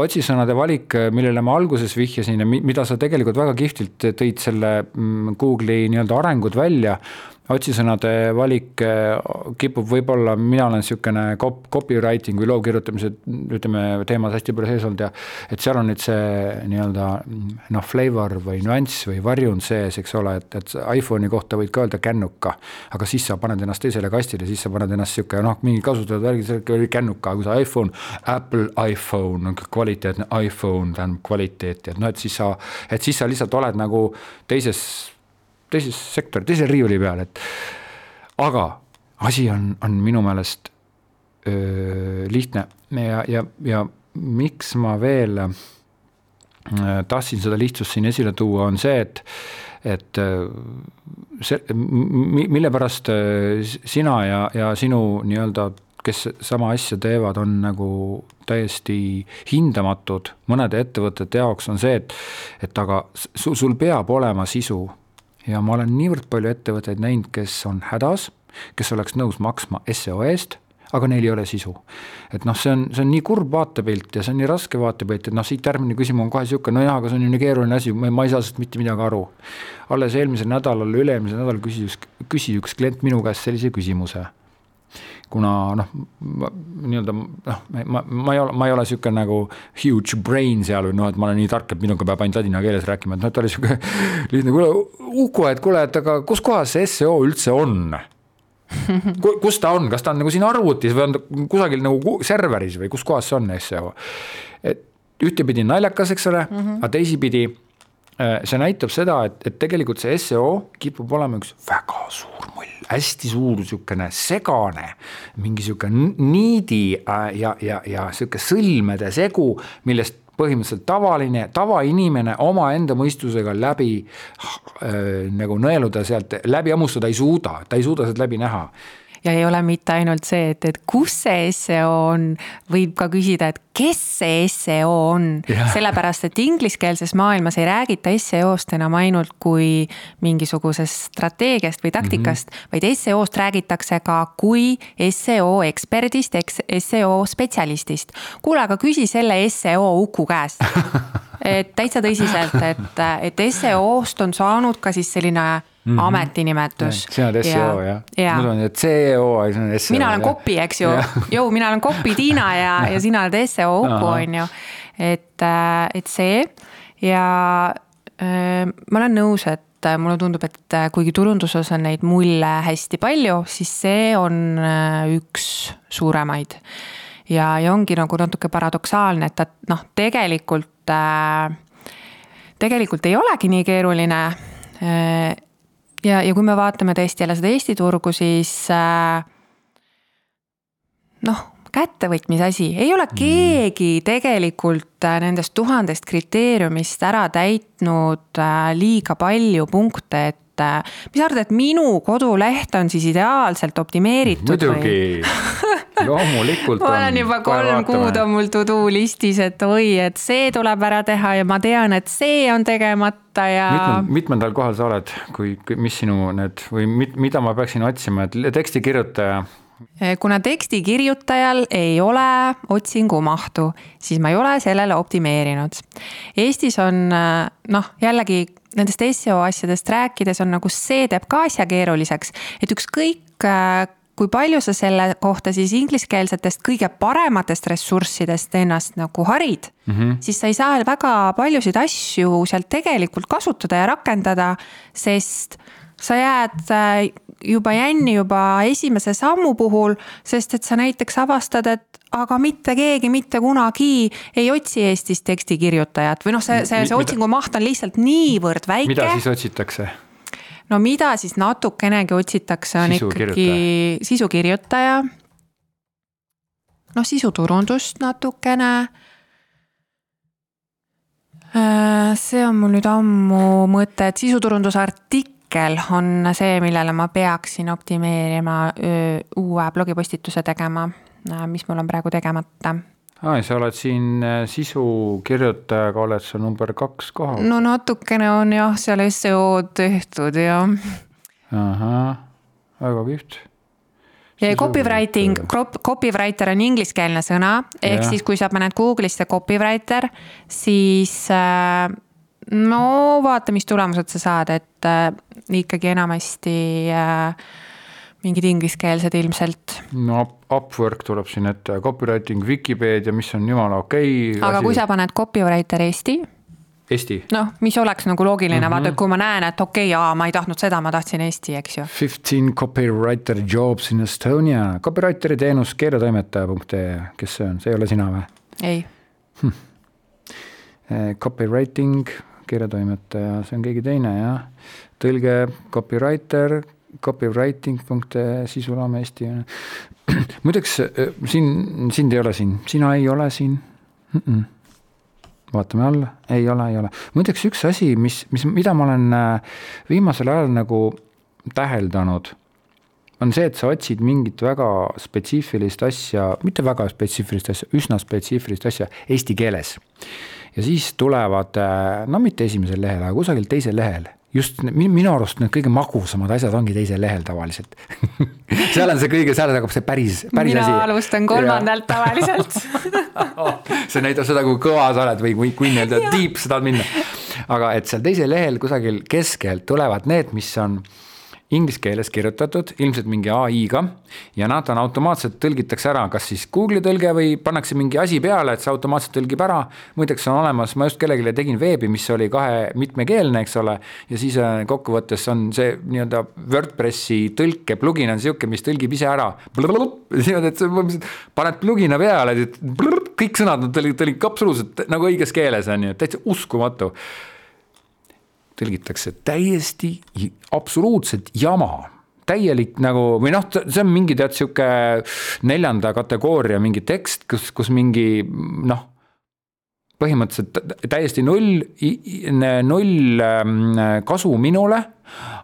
otsisõnade valik, millele ma alguses vihjasin ja mida sa tegelikult väga kihvtilt tõid selle mm, Google'i nii-öelda arengud välja. Otsisõnade valik äh, kipub võib-olla, mina olen niisugune cop-, copywriting või loo kirjutamise ütleme, teemas hästi palju sees olnud ja et seal on nüüd see nii-öelda noh, flavor või nüanss või varjund sees, eks ole, et, et iPhone'i kohta võid ka öelda kännuka, aga siis sa paned ennast teisele kastile, siis sa paned ennast niisugune noh, mingi kasutajad värgid, see oli kännuka, kui sa iPhone, Apple iPhone, kvaliteetne iPhone tähendab kvaliteeti, et noh, et siis sa, et siis sa lihtsalt oled nagu teises teises sektori, teise riiuli peal, et aga asi on, on minu meelest öö, lihtne. Ja, ja, ja miks ma veel tahtsin seda lihtsust siin esile tuua, on see, et et see, mille pärast sina ja, ja sinu nii-öelda kes sama asja teevad, on nagu täiesti hindamatud mõnede ettevõtete jaoks, on see, et et aga sul, sul peab olema sisu ja ma olen niivõrd palju ettevõtteid näinud, kes on hädas, kes oleks nõus maksma seo eest, aga neil ei ole sisu. et noh, see on, see on nii kurb vaatepilt ja see on nii raske vaatepilt, et noh, siit järgmine küsimus on kohe niisugune, nojah, aga see on ju nii keeruline asi, ma ei saa sellest mitte midagi aru. alles eelmisel nädalal, üle-eelmisel nädalal küsis, küsis üks klient minu käest sellise küsimuse kuna noh, nii-öelda noh, ma, ma ei ole, ma ei ole niisugune nagu huge brain seal või noh, et ma olen nii tark, et minuga peab ainult ladina keeles rääkima, et noh, ta oli niisugune [laughs] lihtne, kuule Uku, et kuule, et aga kus kohas see seo üldse on? [laughs] kus ta on, kas ta on nagu siin arvutis või on ta kusagil nagu serveris või kus kohas see on seo? et ühtepidi naljakas, eks ole mm, -hmm. aga teisipidi äh, see näitab seda, et, et tegelikult see seo kipub olema üks väga suur mull hästi suur niisugune segane, mingi niisugune niidi äh, ja, ja, ja niisugune sõlmede segu, millest põhimõtteliselt tavaline, tavainimene omaenda mõistusega läbi äh, nagu nõeluda sealt, läbi hammustada ei suuda, ta ei suuda sealt läbi näha ja ei ole mitte ainult see, et, et kus see seo on, võib ka küsida, et kes see seo on. sellepärast, et ingliskeelses maailmas ei räägita seost enam ainult kui mingisugusest strateegiast või taktikast mm, -hmm. vaid seost räägitakse ka kui seo eksperdist, seo spetsialistist. kuule, aga küsi selle seo Uku käest [laughs] et täitsa tõsiselt, et, et seo-st on saanud ka siis selline mm -hmm. ametinimetus. sina oled seo jah ja.? mul on CEO, aga sina oled seo. mina olen kopi, eks ju, [laughs] jõu, mina olen kopi Tiina ja, [laughs] ja sina oled seo Uku, on ju. et, äh, et see ja äh, ma olen nõus, et äh, mulle tundub, et kuigi turunduses on neid mulle hästi palju, siis see on üks suuremaid. ja, ja ongi nagu natuke paradoksaalne, et ta noh, tegelikult tegelikult ei olegi nii keeruline ja, ja kui me vaatame tõesti jälle seda Eesti turgu, siis äh, noh, kättevõtmise asi, ei ole mm. keegi tegelikult äh, nendest tuhandest kriteeriumist ära täitnud äh, liiga palju punkte, et mis sa arvad, et minu koduleht on siis ideaalselt optimeeritud muidugi [laughs] loomulikult ma olen juba kolm kuud on mul to do listis, et oi, et see tuleb ära teha ja ma tean, et see on tegemata ja. mitmendal kohal sa oled, kui, mis sinu need või mit, mida ma peaksin otsima, et tekstikirjutaja kuna teksti kirjutajal ei ole otsingumahtu, siis ma ei ole sellele optimeerinud. Eestis on noh, jällegi nendest seo asjadest rääkides on nagu see teeb ka asja keeruliseks, et ükskõik kui palju sa selle kohta siis ingliskeelsetest kõige parematest ressurssidest ennast nagu harid mm, -hmm. siis sa ei saa väga paljusid asju sealt tegelikult kasutada ja rakendada, sest sa jääd äh, juba jänni juba esimese sammu puhul, sest et sa näiteks avastad, et aga mitte keegi mitte kunagi ei otsi Eestis tekstikirjutajat või noh, see, see, see otsingu maht on lihtsalt niivõrd väike. mida siis otsitakse? No mida siis natukenegi otsitakse, on ikkagi sisukirjutaja. noh, sisuturundust natukene. Äh, see on mul nüüd ammu mõte, et sisuturundusartikkel on see, millele ma peaksin optimeerima uue blogipostituse tegema, äh, mis mul on praegu tegemata aa, sa oled siin äh, sisukirjutajaga, oled sa number kaks kohal? no natukene on jah, seal seo-d tehtud ja. ahah, väga kihvt ja copywriting, copywriter on ingliskeelne sõna, ehk ja. siis kui sa paned Google'isse copywriter, siis äh, no vaata, mis tulemused sa saad, et äh, ikkagi enamasti äh, mingid ingliskeelsed ilmselt. no Upwork tuleb siin ette, copywriting, Vikipeedia, mis on jumala okei okay. aga asi. kui sa paned copywriter Eesti Eesti. noh, mis oleks nagu loogiline mm, -hmm. vaata, kui ma näen, et okei okay,, aa, ma ei tahtnud seda, ma tahtsin Eesti, eks ju. Fifteen copywriter jobs in Estonia, copywriteri teenus keeletoimetaja.ee, kes see on, see ei ole sina või? ei hm.. Copywriting, keeletoimetaja, see on keegi teine jah. tõlge, copywriter, copywriting.ee, sisulaam Eesti. [clears throat] muideks siin, sind ei ole siin, sina ei ole siin mm. -mm vaatame alla, ei ole, ei ole. muideks üks asi, mis, mis, mida ma olen äh, viimasel ajal nagu täheldanud, on see, et sa otsid mingit väga spetsiifilist asja, mitte väga spetsiifilist asja, üsna spetsiifilist asja eesti keeles. ja siis tulevad, äh, no mitte esimesel lehel, aga kusagil teisel lehel just minu arust need kõige magusamad asjad ongi teisel lehel tavaliselt [laughs] seal on see kõige, seal hakkab see päris, päris mina asi. mina alustan kolmandalt tavaliselt [laughs] see näitab seda, kui kõva sa oled või kui, kui nii-öelda deep sa tahad minna. aga et seal teisel lehel kusagil keskel tulevad need, mis on inglise keeles kirjutatud, ilmselt mingi ai-ga ja nad on automaatselt tõlgitakse ära, kas siis Google'i tõlge või pannakse mingi asi peale, et see automaatselt tõlgib ära. muideks on olemas, ma just kellelegi tegin veebi, mis oli kahe mitmekeelne, eks ole, ja siis äh, kokkuvõttes on see nii-öelda WordPressi tõlke plugin on sihuke, mis tõlgib ise ära. niimoodi, et sa paned plugina peale, kõik sõnad on tõlgitud absoluutselt nagu õiges keeles on ju, täitsa uskumatu tõlgitakse täiesti absoluutselt jama täielik nagu või noh, see on mingi tead sihuke neljanda kategooria mingi tekst, kus, kus mingi noh, põhimõtteliselt täiesti null, null ähm, kasu minule.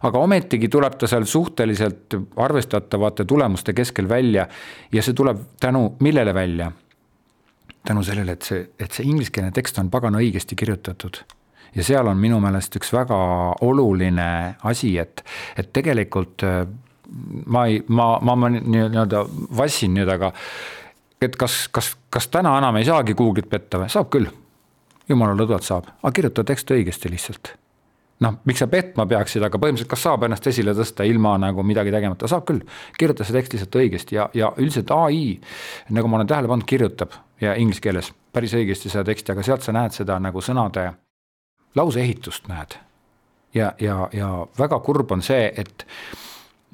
aga ometigi tuleb ta seal suhteliselt arvestatavate tulemuste keskel välja ja see tuleb tänu millele välja? tänu sellele, et see, et see ingliskeelne tekst on pagana õigesti kirjutatud ja seal on minu meelest üks väga oluline asi, et, et tegelikult äh, ma ei, ma, ma, ma nii-öelda vassin nüüd, aga et kas, kas, kas täna enam ei saagi Google'it petta või, saab küll. jumala lõdvalt saab, aga kirjuta tekst õigesti lihtsalt. noh, miks sa petma peaksid, aga põhimõtteliselt, kas saab ennast esile tõsta ilma nagu midagi tegemata, saab küll. kirjuta see tekst lihtsalt õigesti ja, ja üldiselt ai, nagu ma olen tähele pannud, kirjutab ja inglise keeles päris õigesti seda teksti, aga sealt sa näed seda nagu sõnade lauseehitust näed. ja, ja, ja väga kurb on see, et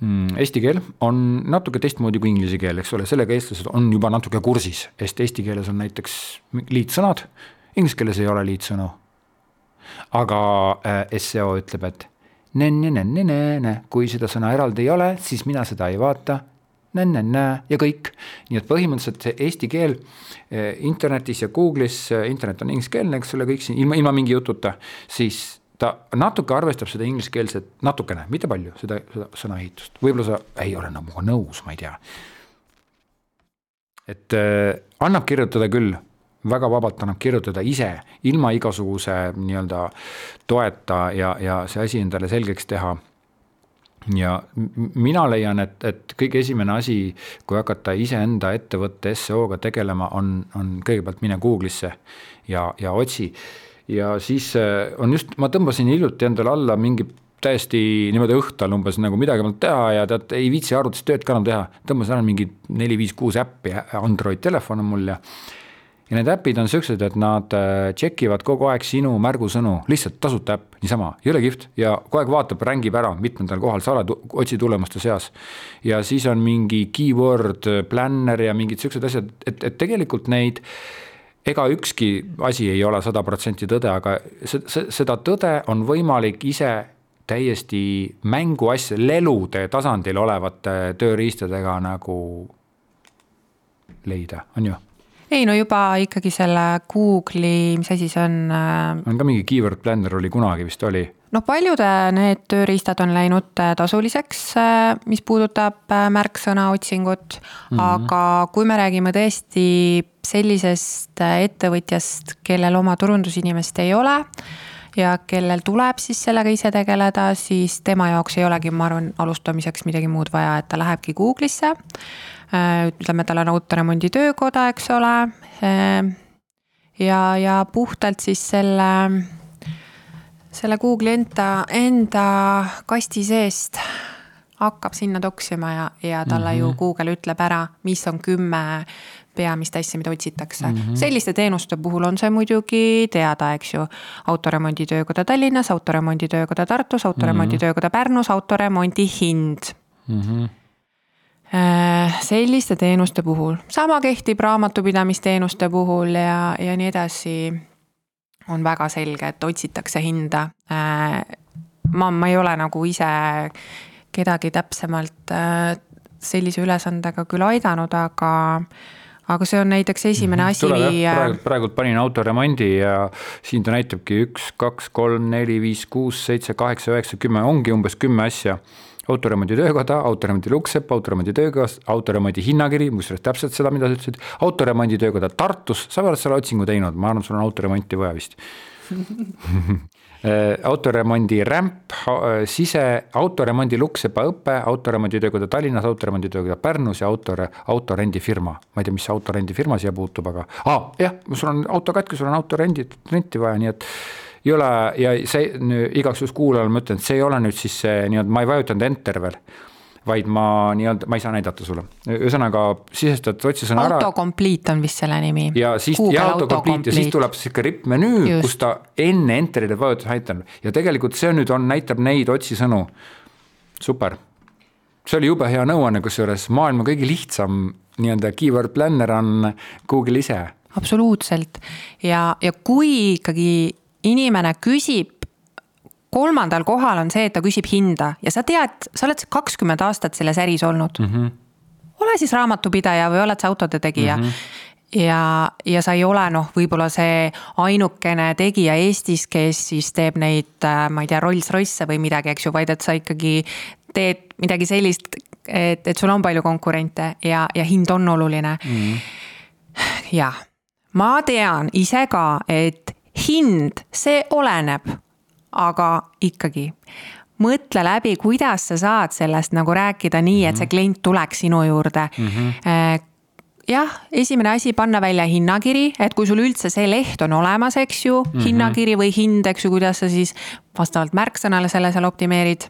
mm, eesti keel on natuke teistmoodi kui inglise keel, eks ole, sellega eestlased on juba natuke kursis, sest eesti keeles on näiteks liitsõnad, inglise keeles ei ole liitsõnu. aga äh, SEO ütleb, et ne-ne-ne-ne-ne, kui seda sõna eraldi ei ole, siis mina seda ei vaata nä-nä-nä ja kõik. nii et põhimõtteliselt see eesti keel eh, internetis ja Google'is, eh, internet on ingliskeelne, eks ole, kõik siin ilma, ilma mingi jututa, siis ta natuke arvestab seda ingliskeelset, natukene, mitte palju, seda, seda sõnaehitust, võib-olla sa ei ole nagu nõus, ma ei tea. et äh, annab kirjutada küll, väga vabalt annab kirjutada ise, ilma igasuguse nii-öelda toeta ja, ja see asi endale selgeks teha ja mina leian, et, et kõige esimene asi, kui hakata iseenda ettevõtte seo-ga tegelema, on, on kõigepealt mine Google'isse ja, ja otsi. ja siis äh, on just, ma tõmbasin hiljuti endale alla mingi täiesti niimoodi õhtul umbes nagu midagi polnud teha ja tead, ei viitsi arvutis tööd ka enam teha. tõmbasin ära mingi neli-viis-kuus äppi, Android telefon on mul ja ja need äpid on siuksed, et nad äh, check ivad kogu aeg sinu märgusõnu, lihtsalt tasuta äpp, niisama, jõle kihvt. Ja kogu aeg vaatab, rängib ära, mitmendal kohal sa oled otsitulemuste seas. ja siis on mingi keyword planner ja mingid siuksed asjad, et, et tegelikult neid ega ükski asi ei ole sada protsenti tõde, aga seda tõde on võimalik ise täiesti mänguasja, lelude tasandil olevate tööriistadega nagu leida, on ju ei no juba ikkagi selle Google'i, mis asi see on? Äh, on ka mingi keyword planner oli kunagi vist oli. noh, paljud need tööriistad on läinud äh, tasuliseks, äh, mis puudutab märksõna otsingut mm, -hmm. aga kui me räägime tõesti sellisest ettevõtjast, kellel oma turundusinimest ei ole ja kellel tuleb siis sellega ise tegeleda, siis tema jaoks ei olegi, ma arvan, alustamiseks midagi muud vaja, et ta lähebki Google'isse ütleme, tal on autoremondi töökoda, eks ole. Äh, ja, ja puhtalt siis selle selle Google'i enda, enda kasti seest hakkab sinna toksima ja, ja talle mm -hmm. ju mhm. Google ütleb ära, mis on kümme peamist asja, mida otsitakse mm. -hmm. selliste teenuste puhul on see muidugi teada, eks ju. autoremonditöökoda Tallinnas, autoremonditöökoda Tartus, autoremonditöökoda Pärnus, autoremondi hind mm. -hmm selliste teenuste puhul, sama kehtib raamatupidamisteenuste puhul ja, ja nii edasi. on väga selge, et otsitakse hinda. Äh, ma, ma ei ole nagu ise kedagi täpsemalt äh, sellise ülesandega küll aidanud, aga aga see on näiteks esimene mhm. asi. praegu, praegu panin autoremondi ja siin ta näitabki üks, kaks, kolm, neli, viis, kuus, seitse, kaheksa, üheksa, kümme, ongi umbes kümme asja. Autoremondi töökoda, autoremondi lukksepp, autoremondi töökoht, autoremondi hinnakiri, kusjuures täpselt seda, mida sa ütlesid, autoremondi töökoda Tartus, sa oled selle otsingu teinud, ma arvan, sul on autoremonti vaja vist [laughs] Äh, autoremondi rämp, äh, sise, autoremondi Luksepa õpe, autoremondi töökoda Tallinnas, autoremondi töökoda Pärnus ja autore, autorendifirma. ma ei tea, mis autorendifirma siia puutub, aga ah, jah, sul on auto katki, sul on autorendi, renti vaja, nii et ei ole ja see igaks juhuks kuulajale ma ütlen, et see ei ole nüüd siis see nii-öelda, ma ei vajutanud enter veel vaid ma nii-öelda, ma ei saa näidata sulle. ühesõnaga sisestad otsisõna ära. autocomplete on vist selle nimi. ja siis, ja autocomplete ja siis tuleb sihuke rippmenüü, kus ta enne enter'ile vajutas aitab ja tegelikult see nüüd on, näitab neid otsisõnu. super, see oli jube hea nõuanne, kusjuures maailma kõige lihtsam nii-öelda keyword planner on Google ise. absoluutselt ja, ja kui ikkagi inimene küsib kolmandal kohal on see, et ta küsib hinda ja sa tead, sa oled kakskümmend aastat selles äris olnud mm. -hmm. ole siis raamatupidaja või oled sa autode tegija mm. -hmm ja, ja sa ei ole noh, võib-olla see ainukene tegija Eestis, kes siis teeb neid, äh, ma ei tea, Rolls-Royce'e või midagi, eks ju, vaid et sa ikkagi teed midagi sellist, et, et sul on palju konkurente ja, ja hind on oluline mm. -hmm. jah, ma tean ise ka, et hind, see oleneb aga ikkagi mõtle läbi, kuidas sa saad sellest nagu rääkida nii, et see mhm. klient tuleks sinu juurde mm. -hmm jah, esimene asi, panna välja hinnakiri, et kui sul üldse see leht on olemas, eks ju mm, -hmm. hinnakiri või hind, eks ju, kuidas sa siis vastavalt märksõnale selle seal optimeerid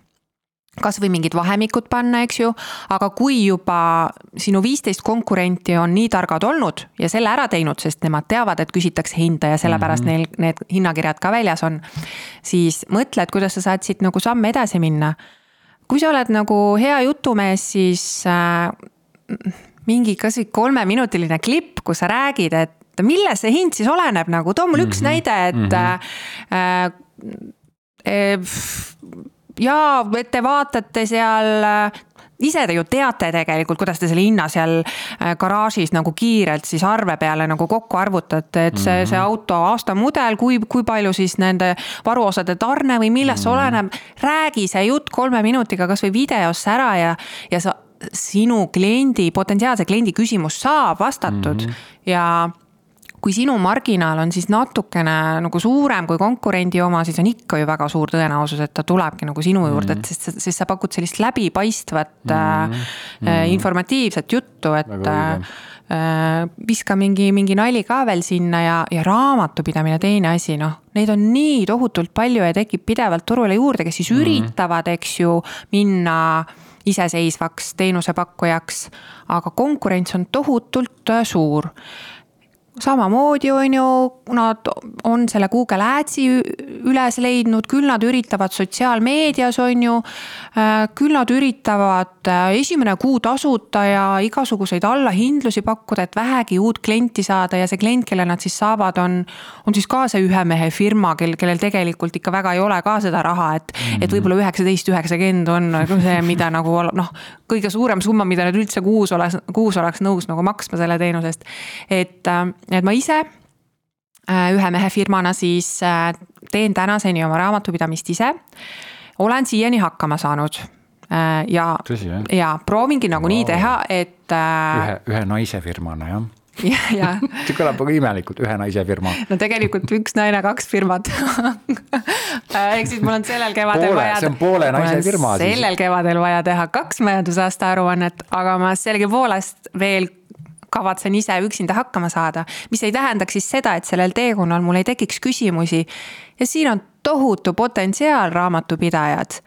kasvõi mingid vahemikud panna, eks ju, aga kui juba sinu viisteist konkurenti on nii targad olnud ja selle ära teinud, sest nemad teavad, et küsitakse hinda ja sellepärast mm -hmm. neil need hinnakirjad ka väljas on, siis mõtle, et kuidas sa saad siit nagu samme edasi minna. kui sa oled nagu hea jutumees, siis äh, mingi kasvõi kolmeminutiline klipp, kus sa räägid, et milles see hind siis oleneb nagu, too mulle mm -hmm. üks mhm. näide, et mm -hmm. äh, äh, jaa, et te vaatate seal äh, ise te ju teate tegelikult, kuidas te selle hinna seal äh, garaažis nagu kiirelt siis arve peale nagu kokku arvutate, et see -hmm. see auto aastamudel, kui, kui palju siis nende varuosade tarne või millest see -hmm. oleneb. räägi see jutt kolme minutiga kasvõi videosse ära ja, ja sa, sinu kliendi, potentsiaalse kliendi küsimus saab vastatud mm -hmm. ja kui sinu marginaal on siis natukene nagu suurem kui konkurendi oma, siis on ikka ju väga suur tõenäosus, et ta tulebki nagu sinu juurde mm, -hmm. et sest, sest sa pakud sellist läbipaistvat mm, -hmm. informatiivset juttu, et äh, viska mingi, mingi nali ka veel sinna ja, ja raamatupidamine teine asi, noh. Neid on nii tohutult palju ja tekib pidevalt turule juurde, kes siis mm -hmm. üritavad, eks ju, minna iseseisvaks teenusepakkujaks. aga konkurents on tohutult suur samamoodi on ju, nad on selle Google Ads'i üles leidnud, küll nad üritavad sotsiaalmeedias, on ju. Äh, küll nad üritavad äh, esimene kuu tasuta ja igasuguseid allahindlusi pakkuda, et vähegi uut klienti saada ja see klient, kelle nad siis saavad, on. on siis ka see ühe mehe firma, kel, kellel tegelikult ikka väga ei ole ka seda raha, et et võib-olla üheksateist, üheksakümmend on nagu see, mida [laughs] nagu noh. kõige suurem summa, mida nad üldse kuus oleks, kuus oleks nõus nagu maksma selle teenuse eest, et äh, et ma ise äh, ühe mehe firmana siis äh, teen tänaseni oma raamatupidamist ise. olen siiani hakkama saanud äh, ja, ja proovingi nagunii wow. teha, et. ühe, ühe naise firmana jah [laughs] ja, ja. see kõlab väga imelikult, ühe naise firma. no tegelikult üks naine, kaks firmat [laughs] ehk siis mul on sellel kevadel poole, vaja. see on poole naise firma. sellel kevadel vaja teha kaks majandusaasta aruannet, aga ma sellegipoolest veel kavatsen ise üksinda hakkama saada. mis ei tähendaks siis seda, et sellel teekonnal mul ei tekiks küsimusi. ja siin on tohutu potentsiaal, raamatupidajad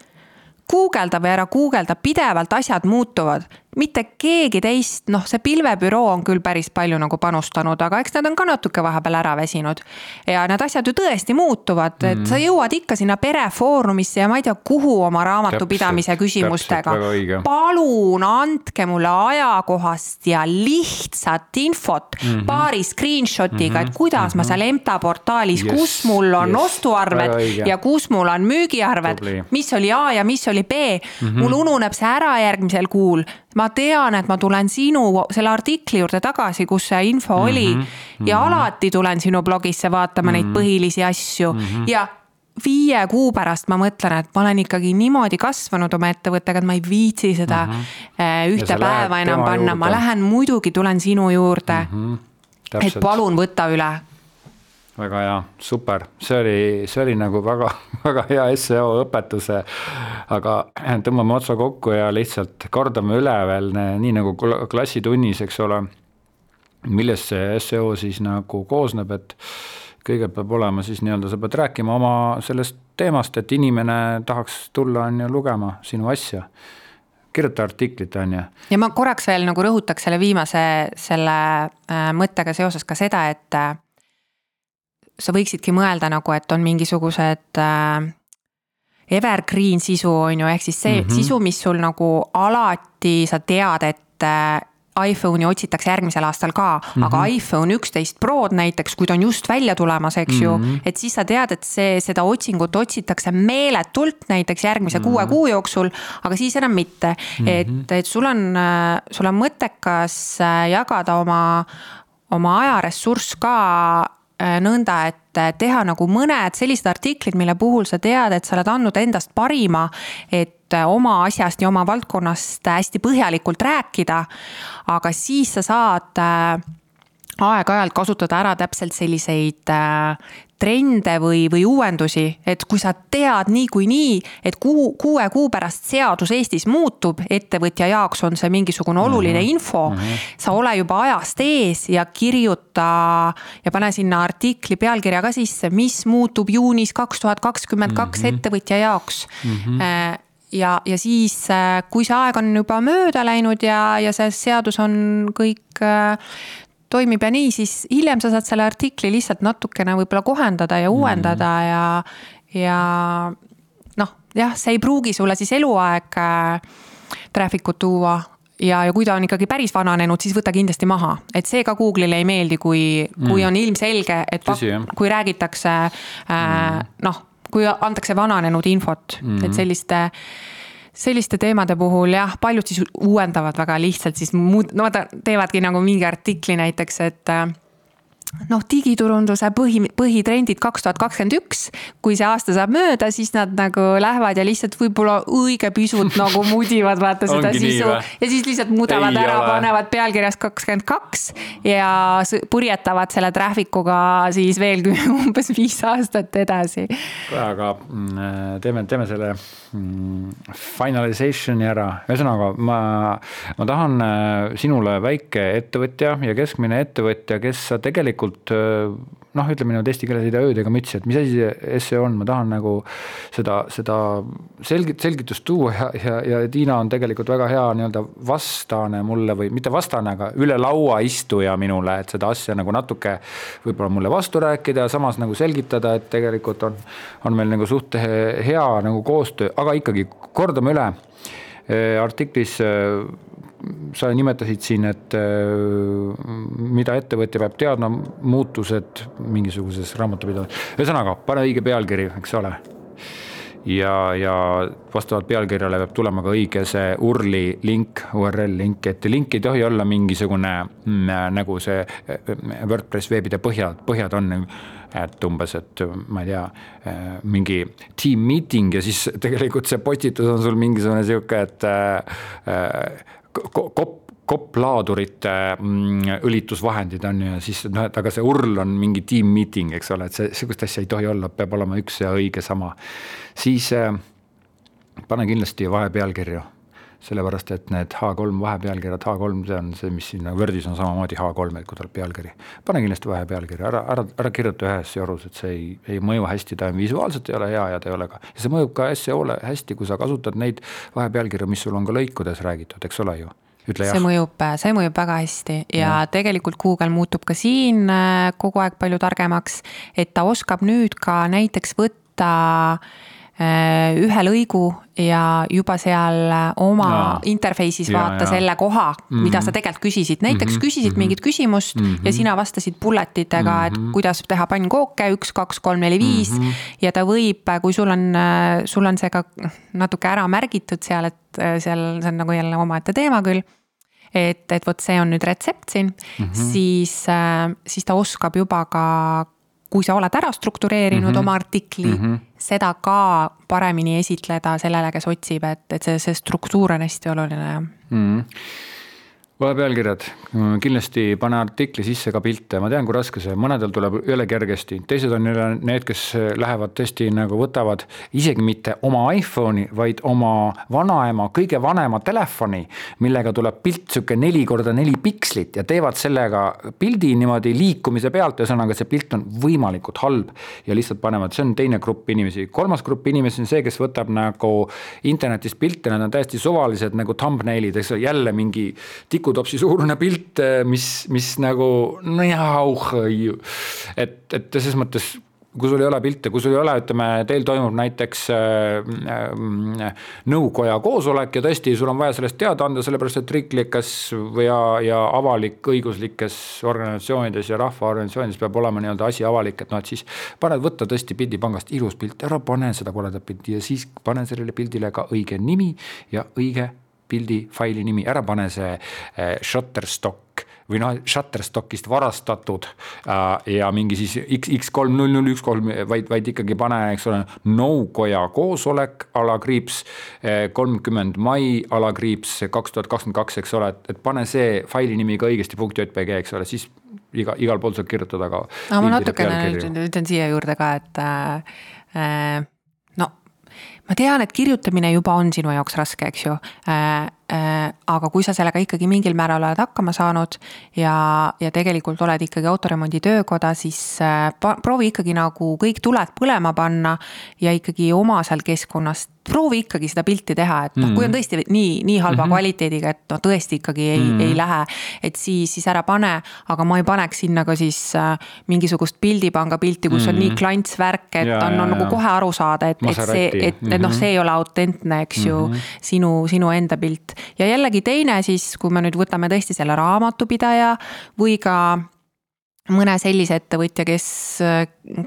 guugelda või ära guugelda, pidevalt asjad muutuvad. Mitte keegi teist, noh, see pilvebüroo on küll päris palju nagu panustanud, aga eks nad on ka natuke vahepeal ära väsinud. ja need asjad ju tõesti muutuvad, et mm. sa jõuad ikka sinna perefoorumisse ja ma ei tea, kuhu oma raamatupidamise küsimustega. palun andke mulle ajakohast ja lihtsat infot mm -hmm. paari screenshot'iga mm, -hmm. et kuidas mm -hmm. ma seal EMTA portaalis yes,, kus mul on yes, ostuarved ja kus mul on müügiarved, mis oli A ja mis oli oli B mm. -hmm. mul ununeb see ära järgmisel kuul. Ma tean, et ma tulen sinu selle artikli juurde tagasi, kus see info mm -hmm. oli ja mm -hmm. alati tulen sinu blogisse vaatama mm -hmm. neid põhilisi asju mm -hmm. ja viie kuu pärast ma mõtlen, et ma olen ikkagi niimoodi kasvanud oma ettevõttega, et ma ei viitsi seda mm -hmm. ühte päeva enam panna, ma lähen muidugi, tulen sinu juurde mm. -hmm. et palun võta üle väga hea, super, see oli, see oli nagu väga, [laughs] väga hea seo õpetuse. aga tõmbame otsa kokku ja lihtsalt kordame üle veel, nii nagu klassitunnis, eks ole. millest see seo siis nagu koosneb, et kõigepealt peab olema siis nii-öelda, sa pead rääkima oma sellest teemast, et inimene tahaks tulla, on ju, lugema sinu asja kirjuta artiklit, on ju. ja ma korraks veel nagu rõhutaks selle viimase, selle äh, mõttega seoses ka seda, et äh, sa võiksidki mõelda nagu, et on mingisugused äh, evergreen sisu, on ju, ehk siis see mm -hmm. sisu, mis sul nagu alati sa tead, et äh, iPhone'i otsitakse järgmisel aastal ka mm, -hmm. aga iPhone üksteist Prod näiteks, kui ta on just välja tulemas, eks mm -hmm. ju. Mhm. et siis sa tead, et see, seda otsingut otsitakse meeletult näiteks järgmise mm -hmm. kuue kuu jooksul, aga siis enam mitte mm. -hmm. et, et sul on, äh, sul on mõttekas äh, jagada oma, oma ajaressurss ka nõnda, et äh, teha nagu mõned sellised artiklid, mille puhul sa tead, et sa oled andnud endast parima, et äh, oma asjast ja oma valdkonnast hästi põhjalikult rääkida. aga siis sa saad aeg-ajalt kasutada ära täpselt selliseid trende või, või uuendusi, et kui sa tead niikuinii, et kuu, kuue kuu pärast seadus Eestis muutub, ettevõtja jaoks on see mingisugune oluline mm -hmm. info mm. -hmm. sa ole juba ajast ees ja kirjuta ja pane sinna artikli pealkirja ka sisse, mis muutub juunis kaks tuhat kakskümmend kaks mhm. ettevõtja jaoks mm. -hmm ja, ja siis, äh, kui see aeg on juba mööda läinud ja, ja see seadus on kõik äh, toimib ja nii, siis hiljem sa saad selle artikli lihtsalt natukene võib-olla kohendada ja uuendada mm. ja, ja noh, jah, see ei pruugi sulle siis eluaeg äh, traffic ut tuua ja, ja kui ta on ikkagi päris vananenud, siis võta kindlasti maha, et see ka Google'ile ei meeldi, kui mm., kui on ilmselge, et Tõsi, kui räägitakse äh, mm. noh, kui antakse vananenud infot mm., et selliste äh, selliste teemade puhul jah, paljud siis uuendavad väga lihtsalt siis muud, no vaata, teevadki nagu mingi artikli näiteks, et äh, noh, digiturunduse põhi, põhitrendid kaks tuhat kakskümmend üks. kui see aasta saab mööda, siis nad nagu lähevad ja lihtsalt võib-olla õige pisut [laughs] nagu mudivad vaata seda sisu. ja siis lihtsalt mudavad Ei ära, panevad pealkirjas kakskümmend kaks ja purjetavad selle traffic uga siis veel [laughs] umbes viis aastat edasi. aga mm, teeme, teeme selle finalization'i ära, ühesõnaga ma, ma tahan äh, sinule väike ettevõtja ja keskmine ettevõtja, kes sa tegelikult tegelikult noh, ütleme niimoodi eesti keeles ei tea ööd ega mütsi, et mis asi see seo on, ma tahan nagu seda, seda selgit-, selgitust tuua ja, ja, ja Tiina on tegelikult väga hea nii-öelda vastane mulle või mitte vastane, aga üle laua istuja minule, et seda asja nagu natuke võib-olla mulle vastu rääkida ja samas nagu selgitada, et tegelikult on, on meil nagu suht hea nagu koostöö, aga ikkagi kordame üle. Artiklis sa nimetasid siin, et äh, mida ettevõtja peab teadma, muutused mingisuguses raamatupidamises, ühesõnaga pane õige pealkiri, eks ole. ja, ja vastavalt pealkirjale peab tulema ka õige see URL-i link, URL link, et link ei tohi olla mingisugune mm, nagu see äh, WordPress veebide põhjad, põhjad on et umbes, et ma ei tea, äh, mingi team meeting ja siis [laughs] tegelikult see postitus on sul mingisugune sihuke, et äh, kopp, kopplaadurite mm, õlitusvahendid on ju ja siis noh, et aga see url on mingi team meeting, eks ole, et see, sihukest asja ei tohi olla, peab olema üks ja õige sama. siis äh, pane kindlasti vahepealkirju sellepärast et need H3 vahepealkirjad, H3, see on see, mis sinna Wordis on samamoodi H3, et kui tuleb pealkiri. pane kindlasti vahepealkiri, ära, ära, ära kirjuta ühes jorus, et see ei, ei mõju hästi, ta visuaalselt ei ole hea ja ta ei ole ka. ja see mõjub ka seo-le hästi, kui sa kasutad neid vahepealkirju, mis sul on ka lõikudes räägitud, eks ole ju ütle jah. see mõjub, see mõjub väga hästi ja, ja tegelikult Google muutub ka siin äh, kogu aeg palju targemaks, et ta oskab nüüd ka näiteks võtta ühe lõigu ja juba seal oma ja. interface'is ja, vaata ja. selle koha mm, -hmm. mida sa tegelikult küsisid, näiteks mm -hmm. küsisid mm -hmm. mingit küsimust mm -hmm. ja sina vastasid bullet itega mm, -hmm. et mhm. kuidas teha pannkooke, üks, kaks, kolm, neli, viis. Mhm. ja ta võib, kui sul on, sul on see ka natuke ära märgitud seal, et äh, seal, see on nagu jälle omaette teema küll et, et vot see on nüüd retsept siin mm, -hmm. siis, äh, siis ta oskab juba ka kui sa oled ära struktureerinud mm -hmm. oma artikli mm, -hmm. seda ka paremini esitleda sellele, kes otsib, et, et see, see struktuur on hästi oluline, mm. -hmm vahepealkirjad, kindlasti pane artikli sisse ka pilte, ma tean, kui raske see, mõnedel tuleb jõle kergesti, teised on jälle need, kes lähevad tõesti nagu võtavad isegi mitte oma iPhone'i, vaid oma vanaema kõige vanema telefoni, millega tuleb pilt sihuke neli korda neli pikslit ja teevad sellega pildi niimoodi liikumise pealt, ühesõnaga see pilt on võimalikult halb ja lihtsalt panevad, see on teine grupp inimesi. kolmas grupp inimesi on see, kes võtab nagu internetist pilte, need on täiesti suvalised nagu thumbnail'id, eks ole, jälle mingi tiku tikutopsi suurune pilt, eh, mis, mis nagu no jauh, et, et selles mõttes kui sul ei ole pilte, kui sul ei ole, ütleme, teil toimub näiteks äh, äh, nõukoja koosolek ja tõesti, sul on vaja sellest teada anda, sellepärast et riiklikes ja, ja avalik-õiguslikes organisatsioonides ja rahvaorganisatsioonides peab olema nii-öelda asi avalik, et noh, et siis paned võtta tõesti pildipangast ilus pilt, ära pane seda koledat pilti ja siis pane sellele pildile ka õige nimi ja õige pildi faili nimi, ära pane see äh, Shutterstock või noh, Shutterstockist varastatud äh, ja mingi siis X, X kolm null null üks kolm, vaid, vaid ikkagi pane, eks ole, nõukoja koosolek alakriips äh, kolmkümmend mai alakriips kaks tuhat kakskümmend kaks, eks ole, et, et pane see faili nimi ka õigesti punkt JPG, eks ole, siis iga, igal pool saab kirjutada ka. aga ma natukene ütlen siia juurde ka, et äh, ma tean, et kirjutamine juba on sinu jaoks raske, eks ju äh,. Äh, aga kui sa sellega ikkagi mingil määral oled hakkama saanud ja, ja tegelikult oled ikkagi autoremondi töökoda, siis äh, proovi ikkagi nagu kõik tuled põlema panna ja ikkagi oma seal keskkonnas proovi ikkagi seda pilti teha, et noh, kui on mhm. tõesti nii, nii halva mm -hmm. kvaliteediga, et noh, tõesti ikkagi ei mm, -hmm. ei lähe. et siis, siis ära pane, aga ma ei paneks sinna ka siis äh, mingisugust pildipanga pilti, kus mm -hmm. on nii mhm. klantsvärk, et ja, on, on nagu kohe aru saada, et, et see, et, et noh, see ei ole autentne, eks ju mm, -hmm. sinu, sinu enda pilt. Ja jällegi teine siis, kui me nüüd võtame tõesti selle raamatupidaja või ka mõne sellise ettevõtja, kes,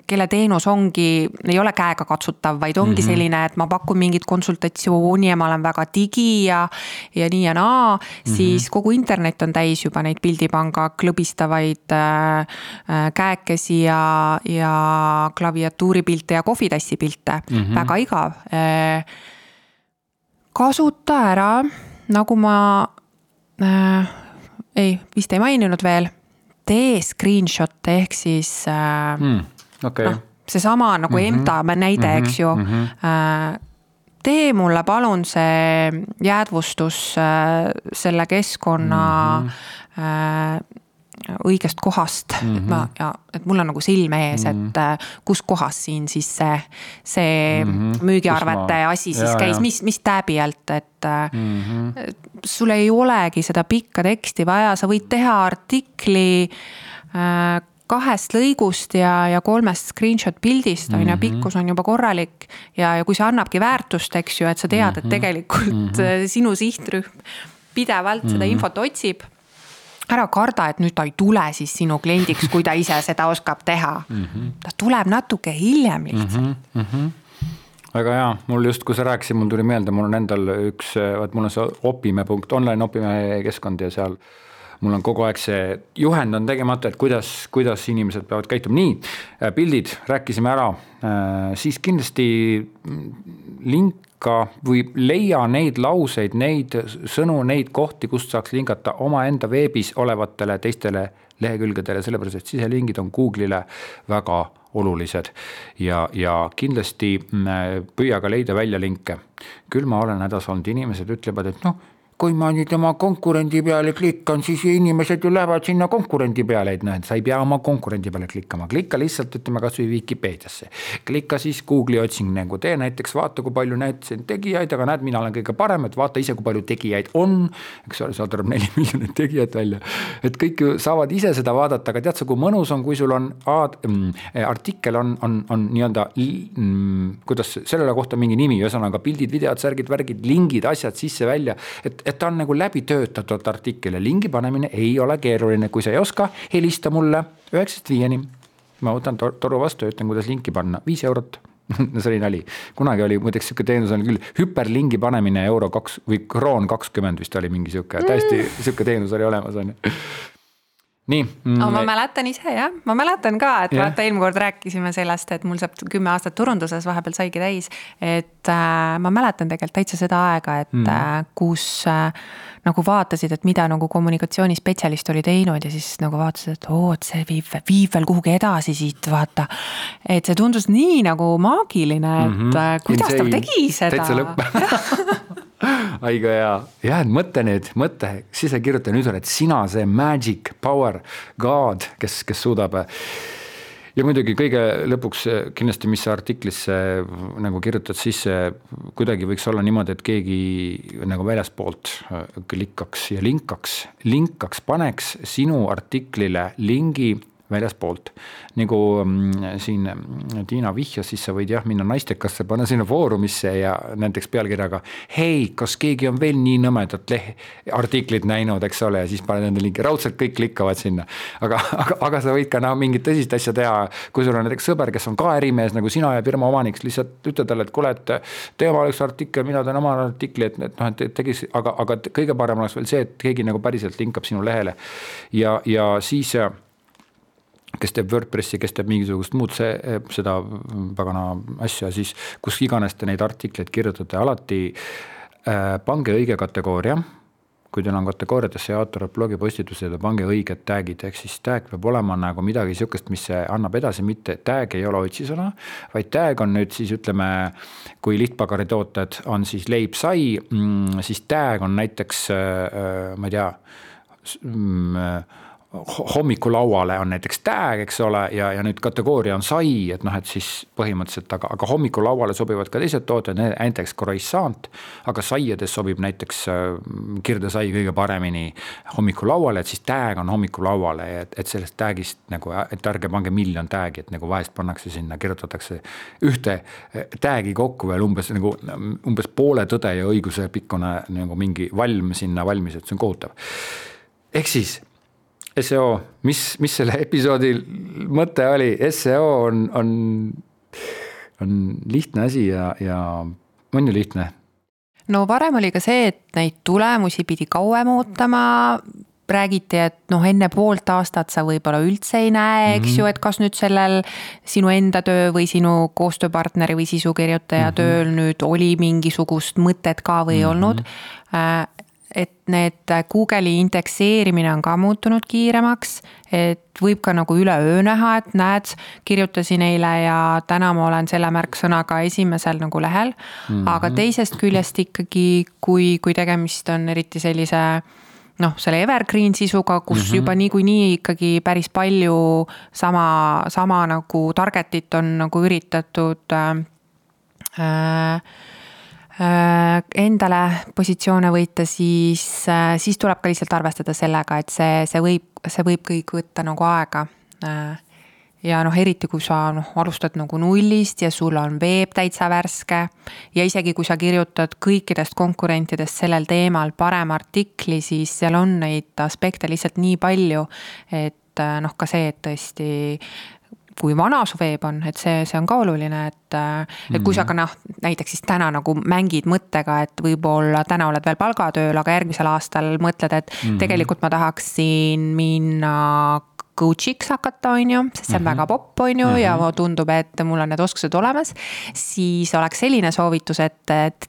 kelle teenus ongi, ei ole käegakatsutav, vaid ongi mm -hmm. selline, et ma pakun mingit konsultatsiooni ja ma olen väga digi ja, ja nii ja naa mm, -hmm. siis kogu internet on täis juba neid pildipanga klõbistavaid äh, äh, käekesi ja, ja klaviatuuripilte ja kohvitassi pilte mm, -hmm. väga igav äh,. kasuta ära, nagu ma äh, ei, vist ei maininud veel tee screenshot'e ehk siis äh, mm, okay. noh, seesama nagu mm -hmm. EMTA näide mm, -hmm, eks ju mm. -hmm. Äh, tee mulle palun see jäädvustus äh, selle keskkonna mm -hmm. äh, õigest kohast mm, -hmm. et ma ja et mul on nagu silme ees mm, -hmm. et äh, kus kohas siin siis see, see mm -hmm. müügiarvete ma... asi siis ja, käis, mis, mis tääbi alt, et mm -hmm. sul ei olegi seda pikka teksti vaja, sa võid teha artikli äh, kahest lõigust ja, ja kolmest screenshot pildist on mm -hmm. ju, pikkus on juba korralik. ja, ja kui see annabki väärtust, eks ju, et sa tead, et mhm. tegelikult mm -hmm. sinu sihtrühm pidevalt mm -hmm. seda mhm. infot otsib ära karda, et nüüd ta ei tule siis sinu kliendiks, kui ta ise seda oskab teha mm. -hmm. ta tuleb natuke hiljem lihtsalt mm. -hmm. Mm -hmm väga hea, mul just, kui sa rääkisid, mul tuli meelde, mul on endal üks, vot mul on see opime punkt, online opime keskkond ja seal mul on kogu aeg see juhend on tegemata, et kuidas, kuidas inimesed peavad käituma, nii, pildid rääkisime ära, äh, siis kindlasti link ka või leia neid lauseid, neid sõnu, neid kohti, kust saaks linkata omaenda veebis olevatele teistele lehekülgedele, sellepärast et siselingid on Google'ile väga olulised ja, ja kindlasti mm, püüa ka leida välja linke. küll ma olen hädas olnud, inimesed ütlevad, et noh kui ma nüüd oma konkurendi peale klikkan, siis inimesed ju lähevad sinna konkurendi peale, et et sa ei pea oma konkurendi peale klikkama, klikka lihtsalt ütleme kasvõi Vikipeediasse. klikka siis Google'i otsing nagu tee näiteks, vaata, kui palju näitasin tegijaid, aga näed, mina olen kõige parem, et vaata ise, kui palju tegijaid on. eks ole, seal tuleb neli [laughs] miljonit tegijat välja, et kõik ju saavad ise seda vaadata, aga tead sa, kui mõnus on, kui sul on ad, mm, artikkel on, on, on nii-öelda mm,, kuidas sellele kohta mingi nimi, ühesõnaga pildid, videod, särgid, värgid, lingid, asjad sisse-välja, et et ta on nagu läbi töötatud artikkel ja lingi panemine ei ole keeruline, kui sa ei oska, helista mulle üheksast viieni. ma võtan toru vastu ja ütlen, kuidas linki panna, viis eurot. No [laughs] see oli nali, kunagi oli muideks sihuke teenus oli küll, hüperlingi panemine euro kaks või kroon kakskümmend vist oli mingi sihuke, täiesti sihuke teenus oli olemas, on ju nii mm.. aga ma mäletan ise jah, ma mäletan ka, et yeah. vaata eelmine kord rääkisime sellest, et mul saab kümme aastat turunduses vahepeal saigi täis. et äh, ma mäletan tegelikult täitsa seda aega, et mm. äh, kus äh, nagu vaatasid, et mida nagu kommunikatsioonispetsialist oli teinud ja siis nagu vaatasid, et oo, et see viib, viib veel kuhugi edasi siit, vaata. et see tundus nii nagu maagiline, et mm -hmm. kuidas ta tegi seda. täitsa lõpp [laughs] aiga hea, et mõtle nüüd, mõtle, siis sa kirjuta nüüd oled sina see magic power god, kes, kes suudab. ja muidugi kõige lõpuks kindlasti, mis sa artiklisse nagu kirjutad sisse, kuidagi võiks olla niimoodi, et keegi nagu väljaspoolt klikkaks ja linkaks, linkaks, paneks sinu artiklile lingi väljaspoolt. nagu mm, siin mm, Tiina vihjas, siis sa võid jah minna naistekasse, panna sinna foorumisse ja näiteks pealkirjaga. hei, kas keegi on veel nii nõmedat leh-, artiklit näinud, eks ole, ja siis paned enda linki, raudselt kõik klikkavad sinna. aga, aga, aga sa võid ka noh, mingit tõsist asja teha, kui sul on näiteks sõber, kes on ka ärimees nagu sina ja firma omanik, lihtsalt ütle talle, et kuule, et tee oma üks artikkel, mina teen oma artikli, et, et noh, et tegiks, aga, aga kõige parem oleks veel see, et keegi nagu päriselt linkab sinu lehele. ja, ja siis kes teeb Wordpressi, kes teeb mingisugust muud see, seda pagana asja, siis kus iganes te neid artikleid kirjutate, alati äh, pange õige kategooria kui teil on kategooriatesse jaotunud blogipostitused ja pange õiged tag'id, ehk siis tag peab olema nagu midagi sihukest, mis annab edasi, mitte tag ei ole otsisõna. vaid tag on nüüd siis ütleme, kui lihtpagaritooted on siis leib-sai, mm, siis tag on näiteks, äh, äh, ma ei tea mm, hommikulauale on näiteks tag, eks ole, ja, ja nüüd kategooria on sai, et noh, et siis põhimõtteliselt, aga, aga hommikulauale sobivad ka teised tooted, näiteks croissant. aga saiades sobib näiteks äh, kirdesai kõige paremini hommikulauale, et siis tag on hommikulauale, et, et sellest tag'ist nagu, et ärge pange miljon tag'i, et nagu vahest pannakse sinna, kirjutatakse ühte äh, tag'i kokku veel umbes nagu umbes poole tõde ja õiguse pikkune nagu mingi valm sinna valmis, et see on kohutav. ehk siis seo, mis, mis selle episoodi mõte oli, seo on, on, on lihtne asi ja, ja on ju lihtne? no varem oli ka see, et neid tulemusi pidi kauem ootama räägiti, et noh, enne poolt aastat sa võib-olla üldse ei näe, eks mm -hmm. ju, et kas nüüd sellel sinu enda töö või sinu koostööpartneri või sisukirjutaja mm -hmm. tööl nüüd oli mingisugust mõtet ka või ei mm -hmm. olnud äh, et need Google'i indekseerimine on ka muutunud kiiremaks, et võib ka nagu üleöö näha, et näed, kirjutasin eile ja täna ma olen selle märksõnaga esimesel nagu lehel mm. -hmm. aga teisest küljest ikkagi, kui, kui tegemist on eriti sellise noh, selle evergreen sisuga, kus mm -hmm. juba niikuinii ikkagi päris palju sama, sama nagu target'it on nagu üritatud äh, äh, endale positsioone võita, siis, äh, siis tuleb ka lihtsalt arvestada sellega, et see, see võib, see võib kõik võtta nagu aega. Äh, ja noh, eriti kui sa noh, alustad nagu nullist ja sul on veeb täitsa värske. ja isegi kui sa kirjutad kõikidest konkurentidest sellel teemal parema artikli, siis seal on neid aspekte lihtsalt nii palju. et noh, ka see, et tõesti kui vana su veeb on, et see, see on ka oluline, et. et kui sa mhm. ka noh, näiteks siis täna nagu mängid mõttega, et võib-olla täna oled veel palgatööl, aga järgmisel aastal mõtled, et mm -hmm. tegelikult ma tahaksin minna coach'iks hakata, on ju, sest see on mm -hmm. väga popp, on ju mm, -hmm. ja mhm. tundub, et mul on need oskused olemas. siis oleks selline soovitus, et, et,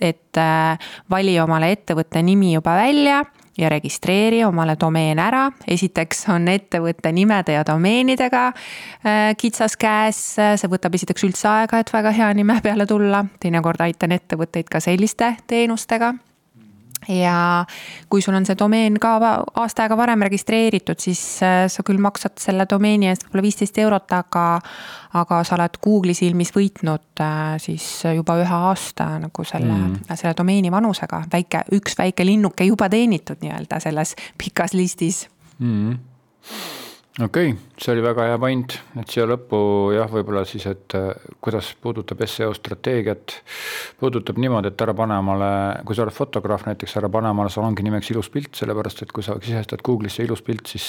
et äh, vali omale ettevõtte nimi juba välja ja registreeri omale domeen ära. esiteks on ettevõtte nimede ja domeenidega äh, kitsas käes, see võtab esiteks üldse aega, et väga hea nime peale tulla, teinekord aitan ettevõtteid ka selliste teenustega ja kui sul on see domeen ka aasta aega varem registreeritud, siis äh, sa küll maksad selle domeeni eest võib-olla viisteist eurot, aga, aga sa oled Google'i silmis võitnud äh, siis juba ühe aasta nagu selle mm., selle domeeni vanusega. väike, üks väike linnuke juba teenitud nii-öelda selles pikas listis mm okei okay,, see oli väga hea point, et siia lõppu jah, võib-olla siis, et äh, kuidas puudutab seo strateegiat. puudutab niimoodi, et ära pane omale, kui sa oled fotograaf näiteks, ära pane omale salongi nimeks ilus pilt, sellepärast et kui sa sisestad Google'isse ilus pilt, siis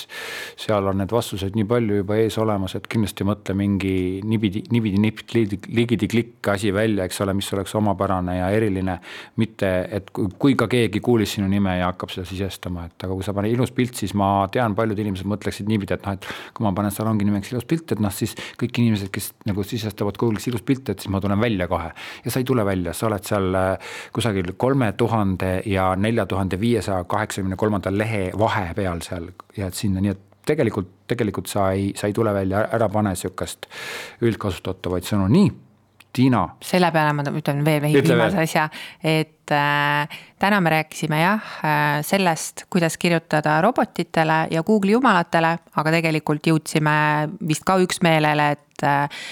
seal on need vastused nii palju juba ees olemas, et kindlasti mõtle mingi nibidi, nibidi, nipt, ligidi klikk asi välja, eks ole, mis oleks omapärane ja eriline. mitte, et kui ka keegi kuulis sinu nime ja hakkab seda sisestama, et aga kui sa paned ilus pilt, siis ma tean, paljud inimesed mõtleksid niipidi, et noh, et kui ma panen salongi nimeks ilus pilt, et noh, siis kõik inimesed, kes nagu sisestavad Google'is ilus pilt, et siis ma tulen välja kohe. ja sa ei tule välja, sa oled seal äh, kusagil kolme tuhande ja nelja tuhande viiesaja kaheksakümne kolmanda lehe vahepeal seal. Jääd sinna, nii et tegelikult, tegelikult sa ei, sa ei tule välja, ära pane sihukest üldkasutatavaid sõnu, nii Tiina. selle peale ma ütlen veel viimase asja, et äh, täna me rääkisime jah äh, sellest, kuidas kirjutada robotitele ja Google'i jumalatele, aga tegelikult jõudsime vist ka üksmeelele, et äh,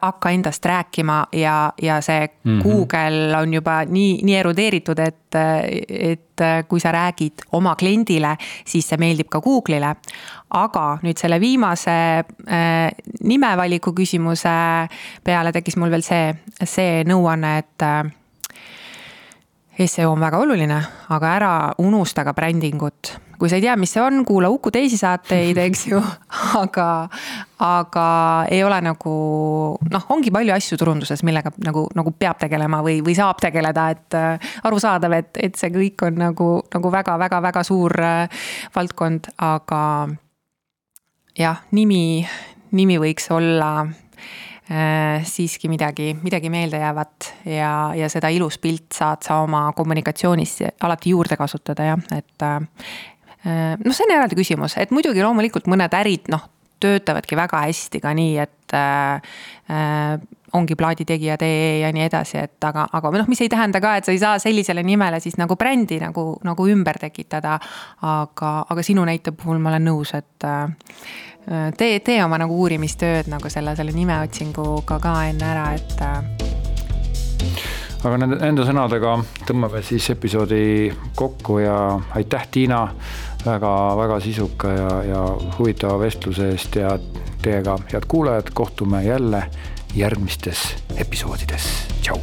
hakka endast rääkima ja, ja see mm -hmm. Google on juba nii, nii erudeeritud, et, et kui sa räägid oma kliendile, siis see meeldib ka Google'ile. aga nüüd selle viimase äh, nimevaliku küsimuse peale tekkis mul veel see, see nõuanne, et äh, seo on väga oluline, aga ära unusta ka brändingut. kui sa ei tea, mis see on, kuula Uku teisi saateid, eks ju, [laughs] aga, aga ei ole nagu noh, ongi palju asju turunduses, millega nagu, nagu peab tegelema või, või saab tegeleda, et äh, arusaadav, et, et see kõik on nagu, nagu väga-väga-väga suur äh, valdkond, aga jah, nimi, nimi võiks olla siiski midagi, midagi meeldejäävat ja, ja seda ilus pilt saad sa oma kommunikatsioonis alati juurde kasutada jah, et. Äh, noh, see on eraldi küsimus, et muidugi loomulikult mõned ärid noh, töötavadki väga hästi ka nii, et äh, äh ongi plaaditegija.ee ja nii edasi, et aga, aga noh, mis ei tähenda ka, et sa ei saa sellisele nimele siis nagu brändi nagu, nagu ümber tekitada. aga, aga sinu näite puhul ma olen nõus, et äh, tee, tee oma nagu uurimistööd nagu selle, selle nimeotsinguga ka enne ära, et äh. aga nende, nende sõnadega tõmbame siis episoodi kokku ja aitäh, Tiina väga-väga sisuka ja, ja huvitava vestluse eest ja teiega, head kuulajad, kohtume jälle järgmistes episoodides, tšau